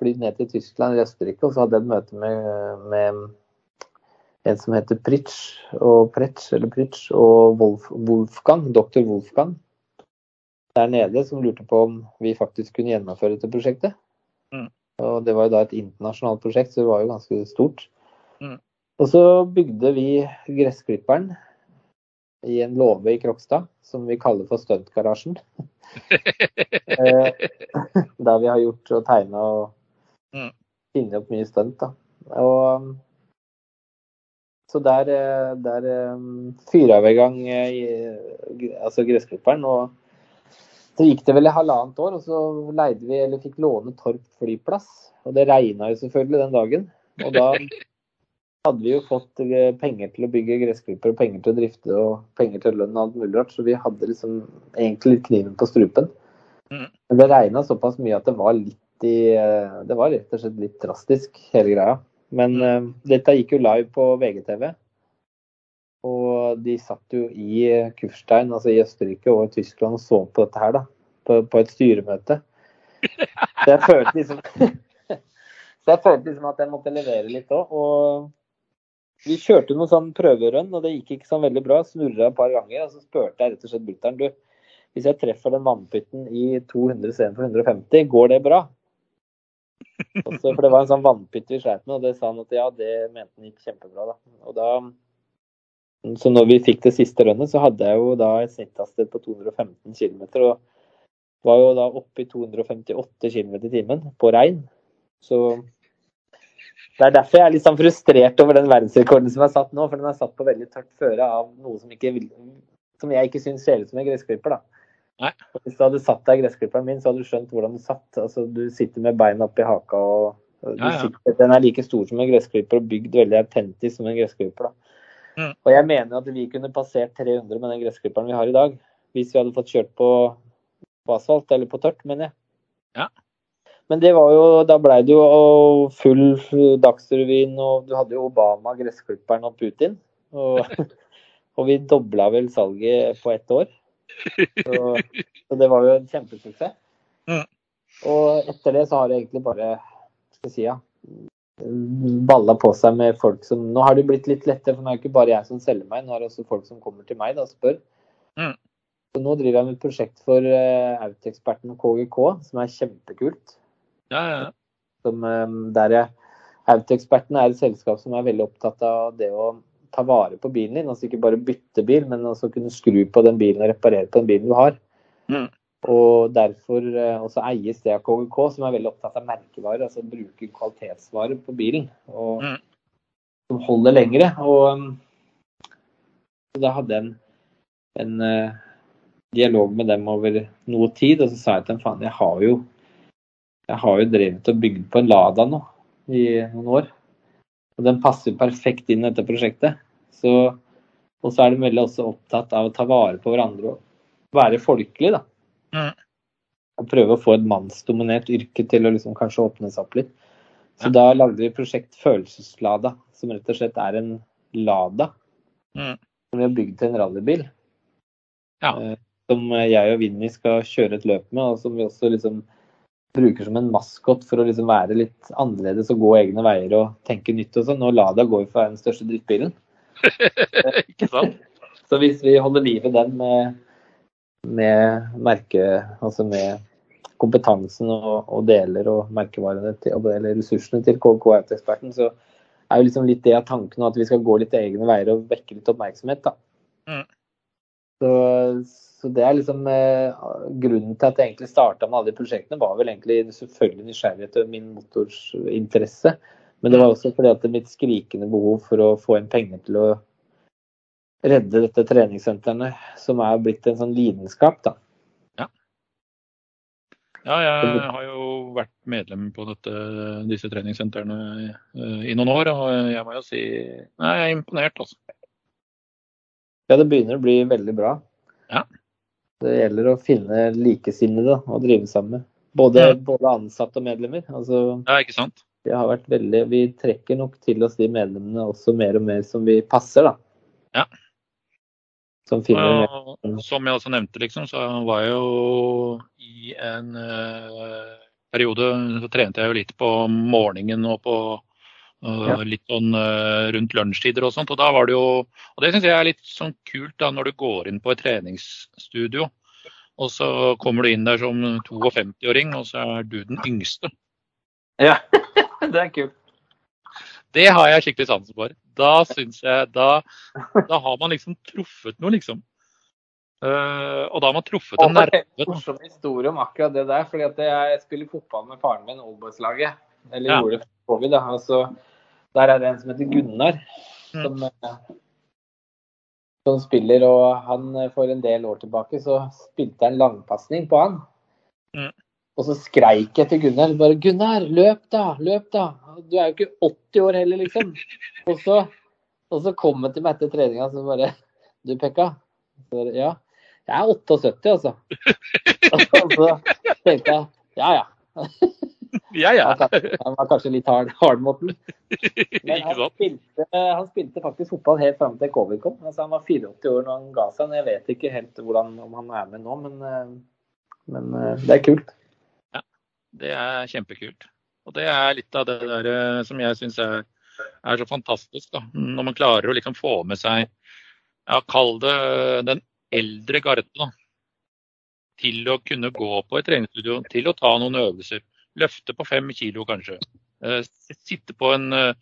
Speaker 2: flydd ned til Tyskland eller Østerrike, og så hadde jeg et møte med, med en som heter Pritsch og Pretsch, eller Pritsch, og Wolf, Wolfgang, doktor Wolfgang der nede, som lurte på om vi faktisk kunne gjennomføre dette prosjektet.
Speaker 1: Mm.
Speaker 2: Og det var jo da et internasjonalt prosjekt, så det var jo ganske stort.
Speaker 1: Mm.
Speaker 2: Og så bygde vi gressklipperen i en låve i Krokstad, som vi kaller for Stuntgarasjen. Eh, Der vi har gjort og tegna og
Speaker 1: Mm.
Speaker 2: funnet opp mye stunt. da. Og, så der, eh, der um, fyra vi i gang eh, altså gressklipperen. Og så gikk det vel i halvannet år, og så leide vi, eller fikk låne Torp flyplass. Og det regna jo selvfølgelig den dagen. Og da hadde vi jo fått eh, penger til å bygge gressklipper, og penger til å drifte og penger til lønn og alt mulig rart. Så vi hadde liksom egentlig litt kniven på strupen.
Speaker 1: Mm.
Speaker 2: Men det regna såpass mye at det var litt i eh, Det var rett og slett litt drastisk, hele greia. Men eh, dette gikk jo live på VGTV. Og de satt jo i Kufstein, altså i Østerrike og i Tyskland, og så på dette her, da. På, på et styremøte. Så jeg følte liksom Så jeg følte liksom at jeg måtte levere litt òg. Og vi kjørte noen sånn prøverønn, og det gikk ikke sånn veldig bra. Snurra et par ganger, og så spurte jeg rett og slett brutter'n du, hvis jeg treffer den vannpytten i 200 istedenfor 150, går det bra? Også, for det var en sånn vannpytt vi sleit med, og det sa han at ja, det mente han gikk kjempebra. da. Og da så når vi fikk det siste rønnet, så hadde jeg jo da et snitthastighet på 215 km. Og var jo da oppe i 258 km i timen på regn. Så det er derfor jeg er litt sånn frustrert over den verdensrekorden som er satt nå. For den er satt på veldig tørt føre av noe som, ikke, som jeg ikke syns ser ut som en gressklipper. da.
Speaker 1: Nei.
Speaker 2: Hvis du hadde satt deg i gressklipperen min, så hadde du skjønt hvordan du satt. Altså, du sitter med beina oppi haka og,
Speaker 1: Ja, ja.
Speaker 2: Sitter, Den er like stor som en gressklipper og bygd veldig autentisk som en gressklipper.
Speaker 1: Mm.
Speaker 2: Og jeg mener at vi kunne passert 300 med den gressklipperen vi har i dag. Hvis vi hadde fått kjørt på, på asfalt, eller på tørt, mener jeg.
Speaker 1: Ja.
Speaker 2: Men det var jo, da blei det jo full Dagsrevyen, og du hadde jo Obama, gressklipperen og Putin. Og, og vi dobla vel salget på ett år. Så, så det var jo en kjempesuksess.
Speaker 1: Mm.
Speaker 2: Og etter det så har det egentlig bare skal si, ja, balla på seg med folk som Nå har det blitt litt lettere, for nå er det ikke bare jeg som selger meg, nå er det også folk som kommer til meg da, og spør.
Speaker 1: Mm.
Speaker 2: Så nå driver jeg med et prosjekt for uh, Autoeksperten KGK, som er kjempekult.
Speaker 1: Ja, ja, ja.
Speaker 2: Som, um, der jeg, Autoeksperten er et selskap som er veldig opptatt av det å ta vare på bilen din. Altså ikke bare bytte bil, men også kunne skru på den bilen og reparere på den bilen du har.
Speaker 1: Mm.
Speaker 2: Og derfor eh, også eies det av KGK, som er veldig opptatt av merkevarer. Altså bruke kvalitetsvarer på bilen. Og
Speaker 1: Mm.
Speaker 2: som holder lengre. Og um, da hadde jeg en, en uh, dialog med dem over noe tid, og så sa jeg til dem faen, jeg har jo jeg har jo drevet og bygd på en Lada nå i noen år. Og den passer jo perfekt inn i dette prosjektet. Så, og så er de veldig også opptatt av å ta vare på hverandre og være folkelig, da.
Speaker 1: Mm.
Speaker 2: Og prøve å få et mannsdominert yrke til å liksom kanskje åpne seg opp litt. Så
Speaker 1: Ja.
Speaker 2: da lagde vi prosjekt Følelseslada, som rett og slett er en Lada
Speaker 1: Mm.
Speaker 2: som vi har bygd til en rallybil.
Speaker 1: Ja.
Speaker 2: Eh, Som jeg og Vinni skal kjøre et løp med, og som vi også liksom bruker som en maskot for å liksom være litt annerledes og gå egne veier og tenke nytt og sånn. Og Lada går for å være den største drittbilen.
Speaker 1: Ikke sant?
Speaker 2: Så hvis vi holder liv i den med, med merke, altså med kompetansen og, og deler og merkevarene til, eller ressursene til KK Autoeksperten, så er jo liksom litt det av tanken at vi skal gå litt egne veier og vekke litt oppmerksomhet. da.
Speaker 1: Mm.
Speaker 2: Så, så det er liksom eh, grunnen til at jeg egentlig starta med alle de prosjektene, var vel egentlig selvfølgelig nysgjerrighet og min motorsinteresse. Men det var også fordi at mitt skrikende behov for å få inn penger til å redde dette treningssentrene, som er blitt en sånn lidenskap, da.
Speaker 1: Ja, ja jeg har jo vært medlem på dette, disse treningssentrene eh, i noen år, og jeg må jo si nei, jeg er imponert, altså.
Speaker 2: Ja, det begynner å bli veldig bra.
Speaker 1: Ja.
Speaker 2: Det gjelder å finne likesinnede å drive sammen med. Både,
Speaker 1: Ja.
Speaker 2: både ansatte og medlemmer. Altså,
Speaker 1: Ja, ikke sant?
Speaker 2: Vi har vært veldig, vi trekker nok til oss de medlemmene også mer og mer som vi passer, da.
Speaker 1: Ja.
Speaker 2: Som
Speaker 1: Og som jeg også nevnte, liksom, så var jeg jo i en uh, periode så trente jeg jo litt på morgenen og på uh,
Speaker 2: Ja.
Speaker 1: litt sånn uh, rundt lunsjtider og sånt. Og da var det jo Og det syns jeg er litt sånn kult da når du går inn på et treningsstudio. Og så kommer du inn der som 52-åring, og så er du den yngste.
Speaker 2: Ja, det er kult.
Speaker 1: Det har jeg skikkelig sansen for. Da syns jeg da, da har man liksom truffet noe, liksom. Uh, og da har man truffet en
Speaker 2: Det er en morsom historie om akkurat det der. fordi at jeg spiller fotball med faren min, Oldboys-laget. Eller
Speaker 1: Ja.
Speaker 2: gjorde det før covid. da. Altså, der er det en som heter Gunnar,
Speaker 1: Mm.
Speaker 2: som, eh, som spiller. Og han eh, for en del år tilbake så spilte jeg en langpasning på han.
Speaker 1: Mm.
Speaker 2: Og så skreik jeg til Gunnar bare 'Gunnar, løp da! Løp da!' Du er jo ikke 80 år heller, liksom. Og så, og så kom han til meg etter treninga så bare 'Du, Pekka?' Så ja. Jeg er 78, altså. Og så tenkte jeg ja ja.
Speaker 1: Ja, ja.
Speaker 2: Han, var kanskje litt hard, hard. Men han spilte, han spilte faktisk fotball helt fram til covid kom. Altså, han var 84 år når han ga seg. Jeg vet ikke helt hvordan, om han er med nå, men, eh, men eh, det er kult.
Speaker 1: Det er kjempekult. Og det er litt av det der eh, som jeg syns er, er så fantastisk. da. Når man klarer å liksom få med seg, ja, kall det den eldre garde. Til å kunne gå på et treningsstudio, til å ta noen øvelser. Løfte på fem kilo kanskje. Eh, sitte på en eh,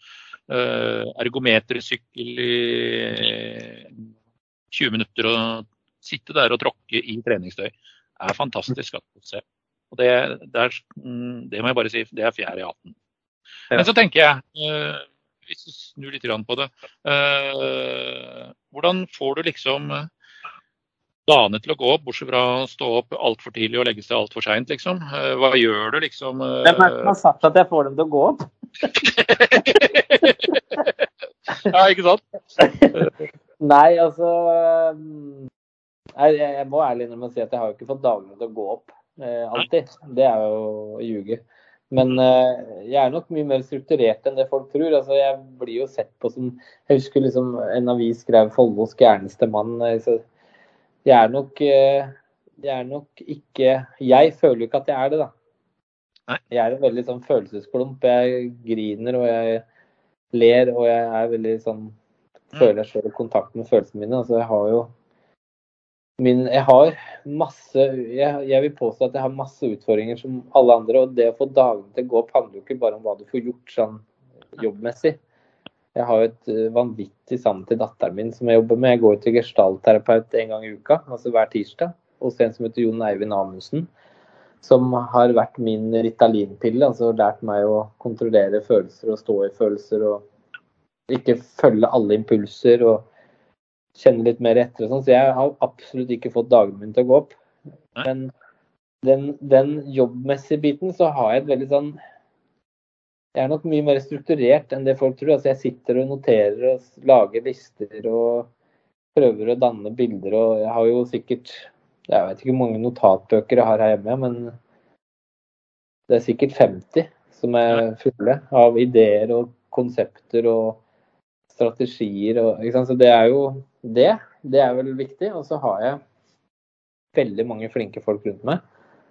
Speaker 1: ergometersykkel i 20 minutter og sitte der og tråkke i treningstøy. er fantastisk å se. Og det, det, er, mm, det må jeg bare si, det er fjerde i hatten.
Speaker 2: Ja.
Speaker 1: Men så tenker jeg, eh, hvis du snur litt på det, eh, hvordan får du liksom eh, dagene til å gå opp, bortsett fra å stå opp altfor tidlig og legge seg altfor seint, liksom? Eh, hva gjør du liksom? eh,
Speaker 2: Hvem er det som har sagt at jeg får dem til å gå opp?
Speaker 1: ja, ikke sant?
Speaker 2: Nei, altså Jeg, jeg må ærlig innrømme å si at jeg har jo ikke fått dagene til å gå opp eh, alltid. Det er jo å ljuge. Men eh, jeg er nok mye mer strukturert enn det folk tror. Altså, jeg blir jo sett på som Jeg husker liksom en avis skrev 'Follos gærneste mann'. eh, Så jeg er nok eh, Jeg er nok ikke Jeg føler jo ikke at jeg er det, da. Jeg er en veldig sånn følelsesklump. Jeg griner og jeg ler og jeg er veldig sånn føler jeg selv kontakt med følelsene mine. Altså, jeg har jo min, jeg har masse jeg, jeg vil påstå at jeg har masse utfordringer som alle andre. Og det å få dagene til å gå opp handler jo ikke bare om hva du får gjort sånn jobbmessig. Jeg har jo et eh, vanvittig savn til datteren min som jeg jobber med. Jeg går til gestaltterapeut en gang i uka, altså hver tirsdag. Hos en som heter Jon Eivind Amundsen. Som har vært min Ritalin-pille. Altså lært meg å kontrollere følelser og stå i følelser. Og ikke følge alle impulser. og kjenne litt mer etter og sånn. Så jeg har absolutt ikke fått dagene mine til å gå opp.
Speaker 1: Nei.
Speaker 2: Men den, den jobbmessige biten så har jeg et veldig sånn Jeg er nok mye mer strukturert enn det folk tror. Altså jeg sitter og noterer og lager lister og prøver å danne bilder og jeg har jo sikkert Jeg vet ikke hvor mange notatbøker jeg har her hjemme, men det er sikkert 50 som er fulle av ideer og konsepter og strategier. Og? Så det er jo det. Det er vel viktig. Og så har jeg veldig mange flinke folk rundt meg.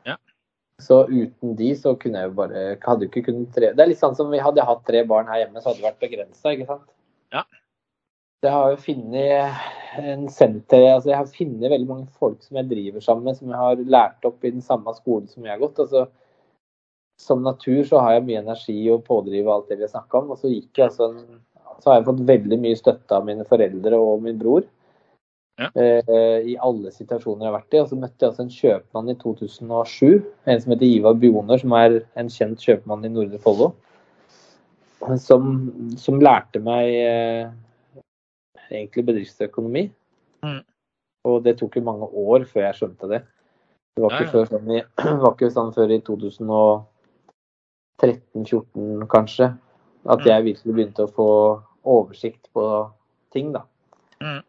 Speaker 1: Ja.
Speaker 2: Så uten de så kunne jeg jo bare hadde jo ikke kunnet tre Det er litt sånn som vi hadde hatt tre barn her hjemme, så hadde det vært begrensa, ikke sant.
Speaker 1: Ja.
Speaker 2: Jeg har jo funnet en senter altså Jeg har funnet veldig mange folk som jeg driver sammen med, som jeg har lært opp i den samme skolen som jeg har gått. altså som natur så har jeg mye energi og pådrive alt det vi har snakka om. Og så gikk jeg altså en, så har jeg fått veldig mye støtte av mine foreldre og min bror.
Speaker 1: Ja.
Speaker 2: Eh, I alle situasjoner jeg har vært i. Og så møtte jeg altså en kjøpmann i 2007. En som heter Ivar Bjoner, som er en kjent kjøpmann i Nordre Follo. Som, som lærte meg eh, egentlig bedriftsøkonomi.
Speaker 1: Mm.
Speaker 2: Og det tok jo mange år før jeg skjønte det. Det var ikke,
Speaker 1: Ja, ja.
Speaker 2: sånn i, var ikke sånn før i 2013-14 kanskje, at
Speaker 1: Mm.
Speaker 2: jeg virkelig begynte å få oversikt på ting. da.
Speaker 1: Mm.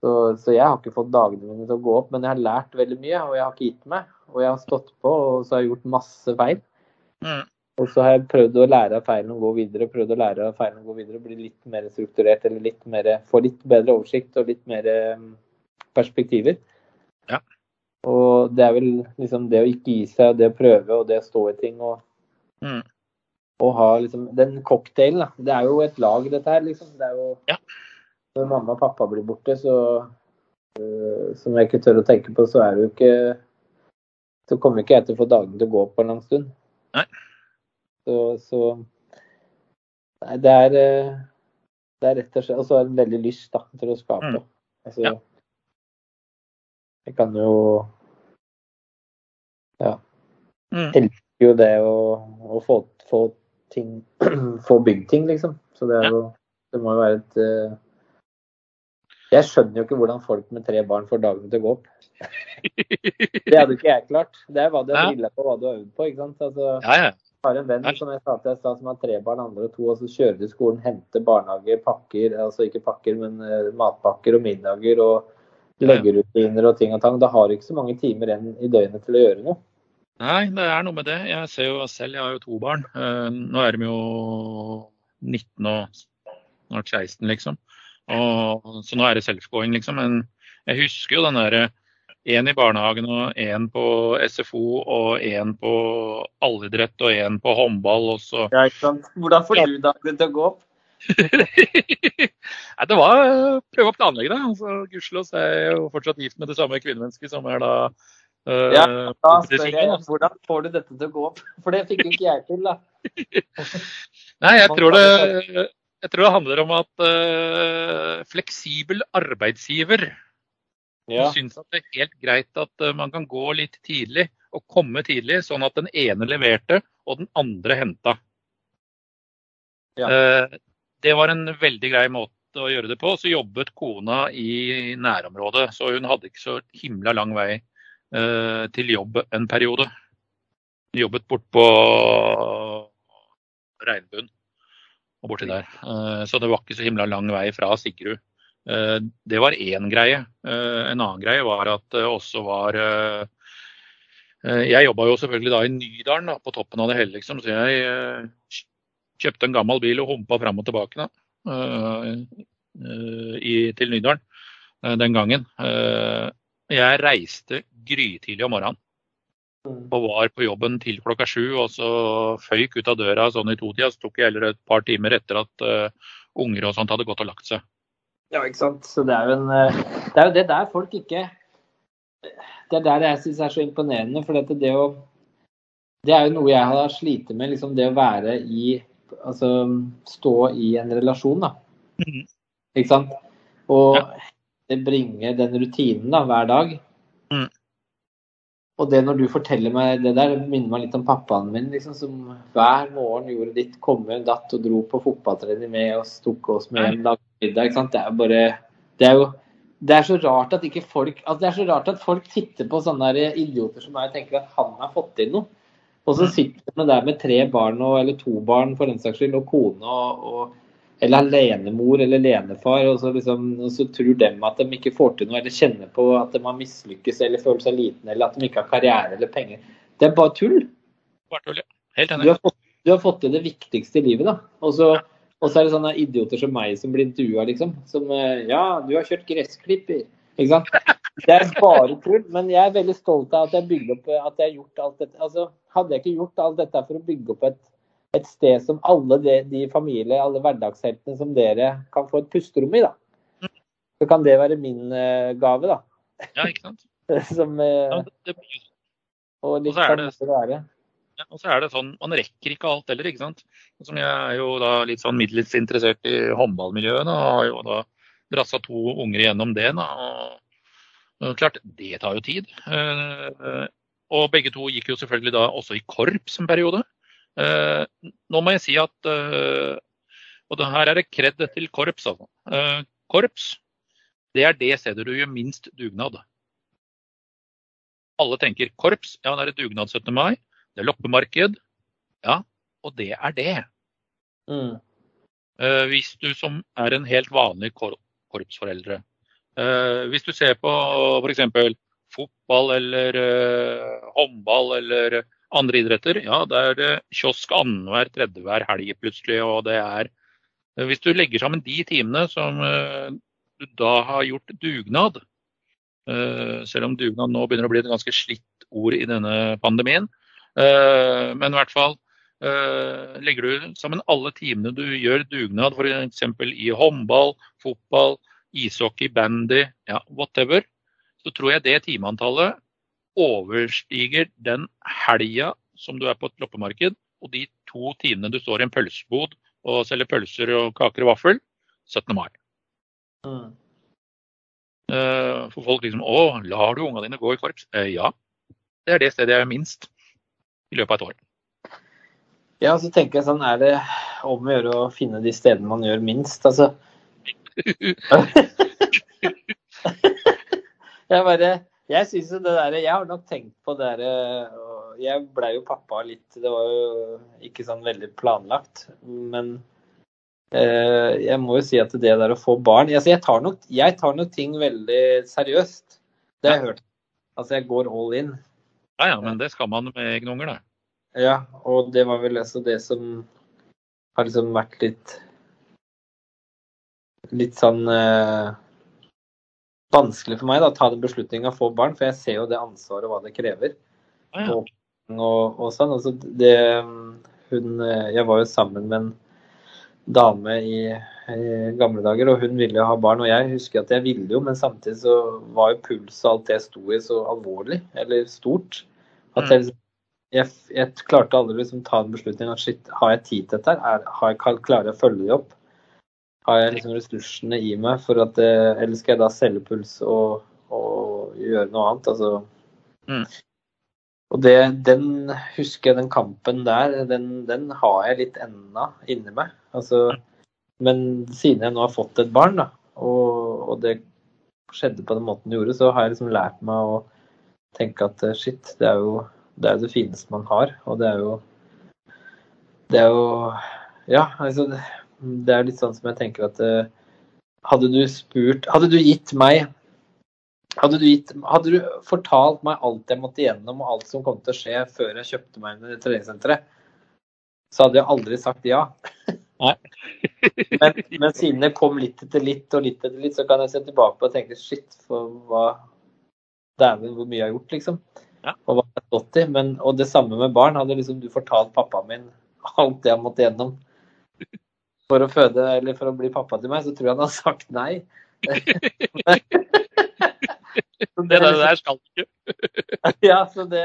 Speaker 2: Så, så jeg har ikke fått dagene mine til å gå opp, men jeg har lært veldig mye, og jeg har ikke gitt meg. Og jeg har stått på, og så har jeg gjort masse feil.
Speaker 1: Mm.
Speaker 2: Og så har jeg prøvd å lære av feilene og gå videre, prøvd å lære av feilene og gå videre, bli litt mer strukturert eller litt mer, få litt bedre oversikt og litt mer eh, perspektiver.
Speaker 1: Ja.
Speaker 2: Og det er vel liksom det å ikke gi seg, og det å prøve og det å stå i ting og,
Speaker 1: Mm.
Speaker 2: Og ha liksom Den cocktailen, da. Det er jo et lag, dette her, liksom. Det er jo
Speaker 1: Ja.
Speaker 2: Når mamma og pappa blir borte, så uh, Som jeg ikke tør å tenke på, så er det jo ikke Så kommer ikke jeg til å få dagene til å gå på en lang stund.
Speaker 1: Nei.
Speaker 2: Så, så Nei, det er øh, Det er rett og slett Og så er det veldig lyst da, til å skape.
Speaker 1: Mm.
Speaker 2: Altså,
Speaker 1: Ja.
Speaker 2: Jeg kan jo
Speaker 1: Mm.
Speaker 2: jo det å, å få, få ting Få bygd ting, liksom. Så det jo Det må jo være et uh, Jeg skjønner jo ikke hvordan folk med tre barn får dagene til å gå opp. Det hadde ikke jeg klart. Det er hva du har
Speaker 1: Ja.
Speaker 2: på, hva du har øvd på. ikke sant? Altså,
Speaker 1: Ja, ja.
Speaker 2: jeg har en venn som jeg sa til jeg sa, som har tre barn, andre to, og så kjører til skolen, henter barnehage, pakker, altså ikke pakker, men uh, matpakker og middager og leggerutiner og ting og tang. Da har du ikke så mange timer igjen i døgnet til å gjøre noe.
Speaker 1: Nei, det er noe med det. Jeg ser jo selv, jeg har jo to barn. Eh, nå er de jo 19 og snart 16, liksom. Og, så nå er det self-going, liksom. Men jeg husker jo den derre én i barnehagen og én på SFO og én på allidrett og én på håndball. Og så
Speaker 2: Ja, ikke sant. Hvordan får du dagen til å gå opp?
Speaker 1: Nei, det var å prøve å planlegge det. Altså, Gudskjelov er jeg jo fortsatt gift med det samme kvinnemennesket som er da øh,
Speaker 2: Ja, Da spør jeg hvordan får du dette til å gå opp? For det fikk jo ikke jeg til, da.
Speaker 1: Nei, jeg tror det, jeg tror det handler om at uh, fleksibel arbeidsgiver
Speaker 2: Ja.
Speaker 1: syns at det er helt greit at uh, man kan gå litt tidlig og komme tidlig, sånn at den ene leverte og den andre henta.
Speaker 2: Ja.
Speaker 1: Det var en veldig grei måte å gjøre det på. Så jobbet kona i nærområdet, så hun hadde ikke så himla lang vei til jobb en periode. Jobbet bort på Regnbuen og borti der. Eh, så det var ikke så himla lang vei fra Sigrud. Eh, det var én greie. Eh, en annen greie var at det også var eh, eh, Jeg jobba jo selvfølgelig da i Nydalen, da, på toppen av det hele, liksom. Så jeg eh, kjøpte en gammel bil og humpa fram og tilbake da, eh, eh, til Nydalen eh, den gangen. Jeg reiste grytidlig om morgenen
Speaker 2: Mm.
Speaker 1: og var på jobben til klokka sju. Og så føyk ut av døra sånn i totida, så tok jeg heller et par timer etter at uh, unger og sånt hadde gått og lagt seg.
Speaker 2: Ja, ikke sant. Så det er jo en eh, Det er jo det der folk ikke Det er der jeg syns er så imponerende. For dette, det å Det er jo noe jeg har slitt med, liksom det å være i Altså stå i en relasjon, da.
Speaker 1: Mhm.
Speaker 2: Ikke sant. Og
Speaker 1: Ja.
Speaker 2: Det bringer den rutinen da, hver dag.
Speaker 1: Mm.
Speaker 2: Og det når du forteller meg det der, det minner meg litt om pappaen min, liksom, som hver morgen gjorde ditt, kom med en datt og dro på fotballtrening med oss, tok oss med hjem, lagde middag. Det er jo bare Det er jo det er så rart at ikke folk altså det er så rart at folk titter på sånne idioter som meg og tenker at han har fått til noe. Og så sitter man der med tre barn, og, eller to barn for den saks skyld, og kone og, og eller alenemor eller alenefar, og så, liksom, og så tror de at de ikke får til noe, eller kjenner på at de har mislykkes eller føler seg liten, eller at de ikke har karriere eller penger. Det er bare tull.
Speaker 1: Bare tull, ja. Helt
Speaker 2: Du
Speaker 1: enig.
Speaker 2: har fått, du har fått til det viktigste i livet, da. Og så, så er det sånne idioter som meg som blir intervjua, liksom. Som eh, Ja, du har kjørt gressklipper. Ikke sant. Det er bare tull. Men jeg er veldig stolt av at jeg opp at jeg har gjort alt dette. Altså, hadde jeg ikke gjort alt dette for å bygge opp et, et sted som alle de, de familier, alle hverdagsheltene som dere kan få et pusterom i, da. Så kan det være min uh, gave, da.
Speaker 1: Ja, ikke sant.
Speaker 2: Som, uh,
Speaker 1: Ja, det, det,
Speaker 2: og
Speaker 1: Og så er det-
Speaker 2: det
Speaker 1: ja, og så er det sånn, Man rekker ikke alt heller, ikke sant. Som jeg er jo da litt sånn middels interessert i håndballmiljøet, da, og har jo da drassa to unger igjennom det. Da, og, og klart, det tar jo tid. Eh, og begge to gikk jo selvfølgelig da også i korps en periode. Eh, nå må jeg si at eh, Og det her er det kred til korps, altså. Eh, korps, det er det stedet du gjør minst dugnad. Alle tenker korps, ja det er et dugnad 17. mai. Det er loppemarked. Ja, og det er det.
Speaker 2: Mm.
Speaker 1: Eh, hvis du som er en helt vanlig kor korpsforeldre. Eh, hvis du ser på f.eks. fotball eller eh, håndball eller andre idretter, ja, da er det kiosk annenhver tredje hver helg plutselig. Og det er eh, Hvis du legger sammen de timene som eh, du da har gjort dugnad, eh, selv om dugnad nå begynner å bli et ganske slitt ord i denne pandemien, eh, men i hvert fall Eh, legger du sammen alle timene du gjør dugnad, f.eks. i håndball, fotball, ishockey, bandy, ja, whatever, så tror jeg det timeantallet overstiger den helga som du er på et loppemarked, og de to timene du står i en pølsebod og selger pølser og kaker og vaffel 17. mai.
Speaker 2: Mm.
Speaker 1: Eh, For folk liksom Å, lar du ungene dine gå i korps? Eh, Ja. Det er det stedet jeg er minst i løpet av et år.
Speaker 2: Ja, så tenker jeg sånn, er det om å gjøre å finne de stedene man gjør minst, altså. jeg bare, jeg synes det der, jeg har nok tenkt på det derre jeg ble jo pappa litt, det var jo ikke sånn veldig planlagt, men eh, jeg må jo si at det der å få barn, altså jeg tar nok, jeg tar nok ting veldig seriøst, det har jeg hørt. Altså jeg går all in.
Speaker 1: Ja, ja, men det skal man med egne unger, da.
Speaker 2: Ja, og det var vel altså det som har liksom vært litt Litt sånn eh, vanskelig for meg da, å ta den beslutninga å få barn, for jeg ser jo det ansvaret og hva det krever.
Speaker 1: Ah, ja.
Speaker 2: Og, og, og sånn. Altså, det, hun, jeg var jo sammen med en dame i, i gamle dager, og hun ville jo ha barn. Og jeg husker at jeg ville jo, men samtidig så var jo puls og alt det jeg sto i, så alvorlig, eller stort. At jeg, liksom- jeg, jeg klarte aldri liksom ta en beslutning at shit, har jeg tid til dette? her? Er, har jeg, klarer jeg å følge det opp? Har jeg liksom ressursene i meg for at eh, Eller skal jeg da selge puls og, og gjøre noe annet? Altså
Speaker 1: Mm.
Speaker 2: og det, den husker jeg, den kampen der, den, den har jeg litt ennå inni meg. Altså, men siden jeg nå har fått et barn, da, og, og det skjedde på den måten det gjorde, så har jeg liksom lært meg å tenke at eh, shit, det er jo det, er det fineste man har. Og det er jo Det er jo Ja, altså det, er litt sånn som jeg tenker at eh, Hadde du spurt Hadde du gitt meg hadde du, gitt, hadde du fortalt meg alt jeg måtte igjennom og alt som kom til å skje før jeg kjøpte meg inn i treningssenteret, så hadde jeg aldri sagt ja.
Speaker 1: Nei.
Speaker 2: men, men siden det kom litt etter litt og litt etter litt, så kan jeg se tilbake på og tenke shit, for hva Dæven, hvor mye jeg har gjort, liksom.
Speaker 1: Ja.
Speaker 2: Og hva jeg har stått i. Men, og det samme med barn. Hadde liksom du fortalt pappaen min alt det han måtte gjennom for å føde eller for å bli pappa til meg, så tror jeg han har sagt nei.
Speaker 1: Det der,
Speaker 2: liksom-
Speaker 1: der skal du ikke.
Speaker 2: ja, så det,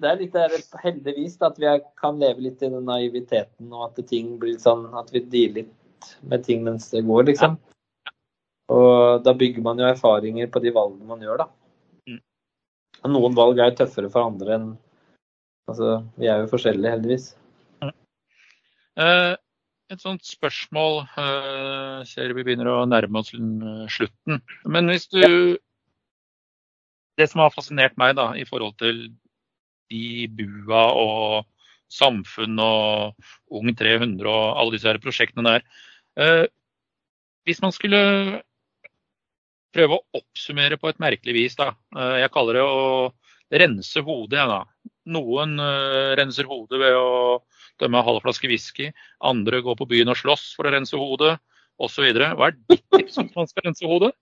Speaker 2: det er litt der, heldigvis da, at vi kan leve litt i den naiviteten, og at ting blir sånn at vi dealer litt med ting mens det går, liksom. Og da bygger man jo erfaringer på de valgene man gjør, da.
Speaker 1: Mm.
Speaker 2: Noen valg er jo tøffere for andre enn Altså, vi er jo forskjellige, heldigvis.
Speaker 1: Eh, et sånt spørsmål eh, Ser vi begynner å nærme oss eh, slutten. Men hvis du Det som har fascinert meg da, i forhold til de bua og samfunn og Ung 300 og alle disse her prosjektene der eh, Hvis man skulle prøve å oppsummere på et merkelig vis, da. jeg kaller det å rense hodet, jeg, da. Noen renser hodet ved å dømme halv flaske whisky. Andre går på byen og slåss for å rense hodet, osv. Hva er ditt tips om man skal rense hodet?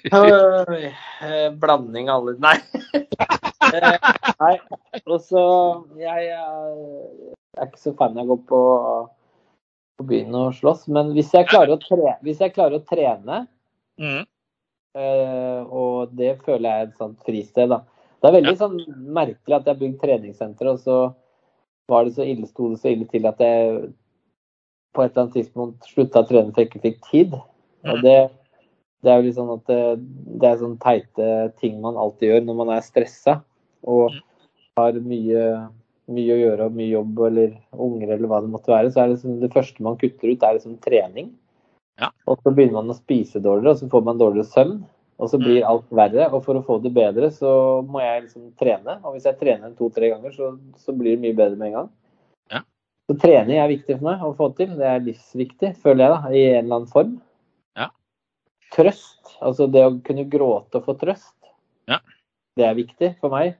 Speaker 2: Eh, blanding av alle Nei. Eh, Nei. Og så Jeg er ikke så fan av å gå på, på byen og slåss, men hvis jeg klarer å, tre, hvis jeg klarer å trene
Speaker 1: Mm.
Speaker 2: Eh, og det føler jeg er et sånt fristed. da. Det er veldig sånn merkelig at jeg har bygd treningssenter, og så var det så ille, sto det så ille til at jeg på et eller annet tidspunkt slutta å trene for jeg ikke fikk tid. Og
Speaker 1: Mm.
Speaker 2: det, det er jo litt sånn at det, det er sånne teite ting man alltid gjør når man er stressa og
Speaker 1: Mm.
Speaker 2: har mye, mye å gjøre og mye jobb eller unger eller hva det måtte være. Så er det sånn, det første man kutter ut, er liksom trening.
Speaker 1: Ja.
Speaker 2: Og så begynner man å spise dårligere, og så får man dårligere søvn. Og så blir alt verre. Og for å få det bedre, så må jeg liksom trene. Og hvis jeg trener to-tre ganger, så, så blir det mye bedre med en gang.
Speaker 1: Ja.
Speaker 2: Så trening er viktig for meg å få til. Det er livsviktig, føler jeg, da, i en eller annen form.
Speaker 1: Ja.
Speaker 2: Trøst. Altså det å kunne gråte og få trøst.
Speaker 1: Ja.
Speaker 2: Det er viktig for meg.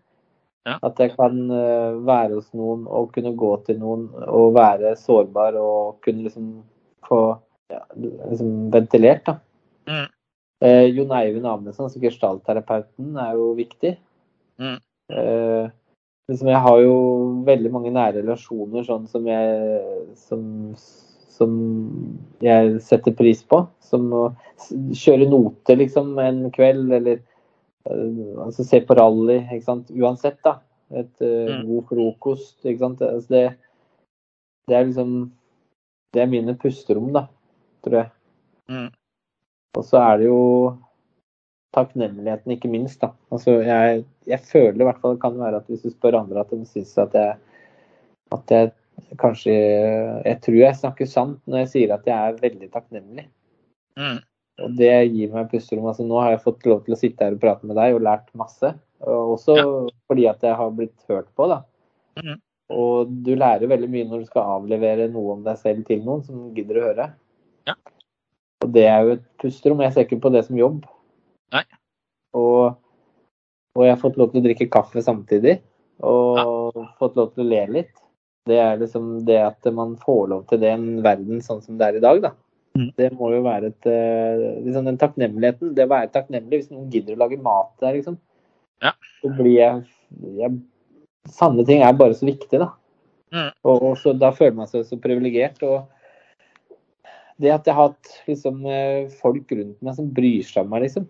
Speaker 1: Ja.
Speaker 2: At jeg kan eh, være hos noen og kunne gå til noen og være sårbar og kunne liksom få ja, liksom ventilert, da.
Speaker 1: Mm.
Speaker 2: Eh, Jon Eivind Amundsen, altså gestaltterapeuten, er jo viktig.
Speaker 1: Mm.
Speaker 2: Eh, liksom jeg har jo veldig mange nære relasjoner sånn som jeg som, som jeg setter pris på. Som å kjøre note liksom en kveld, eller eh, altså se på rally. Uansett, da. Et
Speaker 1: Mm.
Speaker 2: god frokost. Altså det, det er liksom Det er mine pusterom, da, tror jeg.
Speaker 1: Mm.
Speaker 2: Og så er det jo takknemligheten, ikke minst. da. Altså, jeg, jeg føler i hvert fall det kan være at hvis du spør andre at de syns at jeg at jeg kanskje Jeg tror jeg snakker sant når jeg sier at jeg er veldig takknemlig.
Speaker 1: Mm.
Speaker 2: Og det gir meg pusterom. Altså, nå har jeg fått lov til å sitte her og prate med deg og lært masse. Og også
Speaker 1: Ja.
Speaker 2: fordi at jeg har blitt hørt på. da.
Speaker 1: Mm.
Speaker 2: Og du lærer veldig mye når du skal avlevere noe om deg selv til noen som gidder å høre.
Speaker 1: Ja.
Speaker 2: Og det er jo et pusterom. Jeg ser ikke på det som jobb.
Speaker 1: Nei.
Speaker 2: Og Og jeg har fått lov til å drikke kaffe samtidig. Og fått lov til å le litt. Det er liksom det at man får lov til det i en verden sånn som det er i dag, da.
Speaker 1: Mm.
Speaker 2: Det må jo være et eh, liksom Den takknemligheten. Det å være takknemlig hvis noen gidder å lage mat der, liksom.
Speaker 1: Ja.
Speaker 2: Så blir jeg, jeg Sanne ting er bare så viktig, da.
Speaker 1: Mm.
Speaker 2: Og, og så da føler man seg så privilegert. Og det at jeg har hatt liksom eh, folk rundt meg som bryr seg om meg, liksom.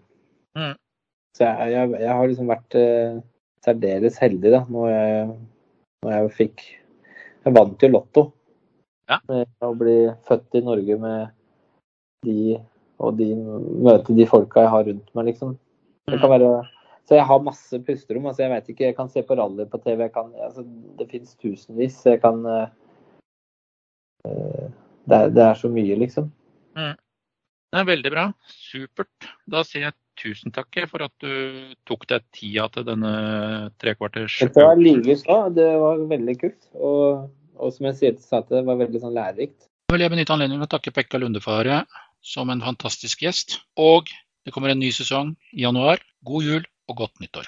Speaker 1: Mm.
Speaker 2: Så jeg, jeg, jeg har liksom vært uh, særdeles heldig, da, når jeg, når jeg fikk Jeg vant jo Lotto.
Speaker 1: Ja.
Speaker 2: Med å bli født i Norge med de og de møte de folka jeg har rundt meg, liksom. Det kan
Speaker 1: Mm.
Speaker 2: være så jeg har masse pusterom. altså Jeg vet ikke, jeg kan se på rally på TV. Kan, altså, det finnes tusenvis. Jeg kan eh, det, er, det er så mye, liksom.
Speaker 1: Det er veldig bra. Supert. Da sier jeg tusen takk for at du tok deg tida til denne trekvarters
Speaker 2: Det var like likeså. Det var veldig kult. Og, og som jeg sier til Sate, det var veldig sånn lærerikt.
Speaker 1: Jeg vil jeg benytte anledningen til å takke Pekka Lundefare som en fantastisk gjest. Og det kommer en ny sesong i januar. God jul og godt nyttår.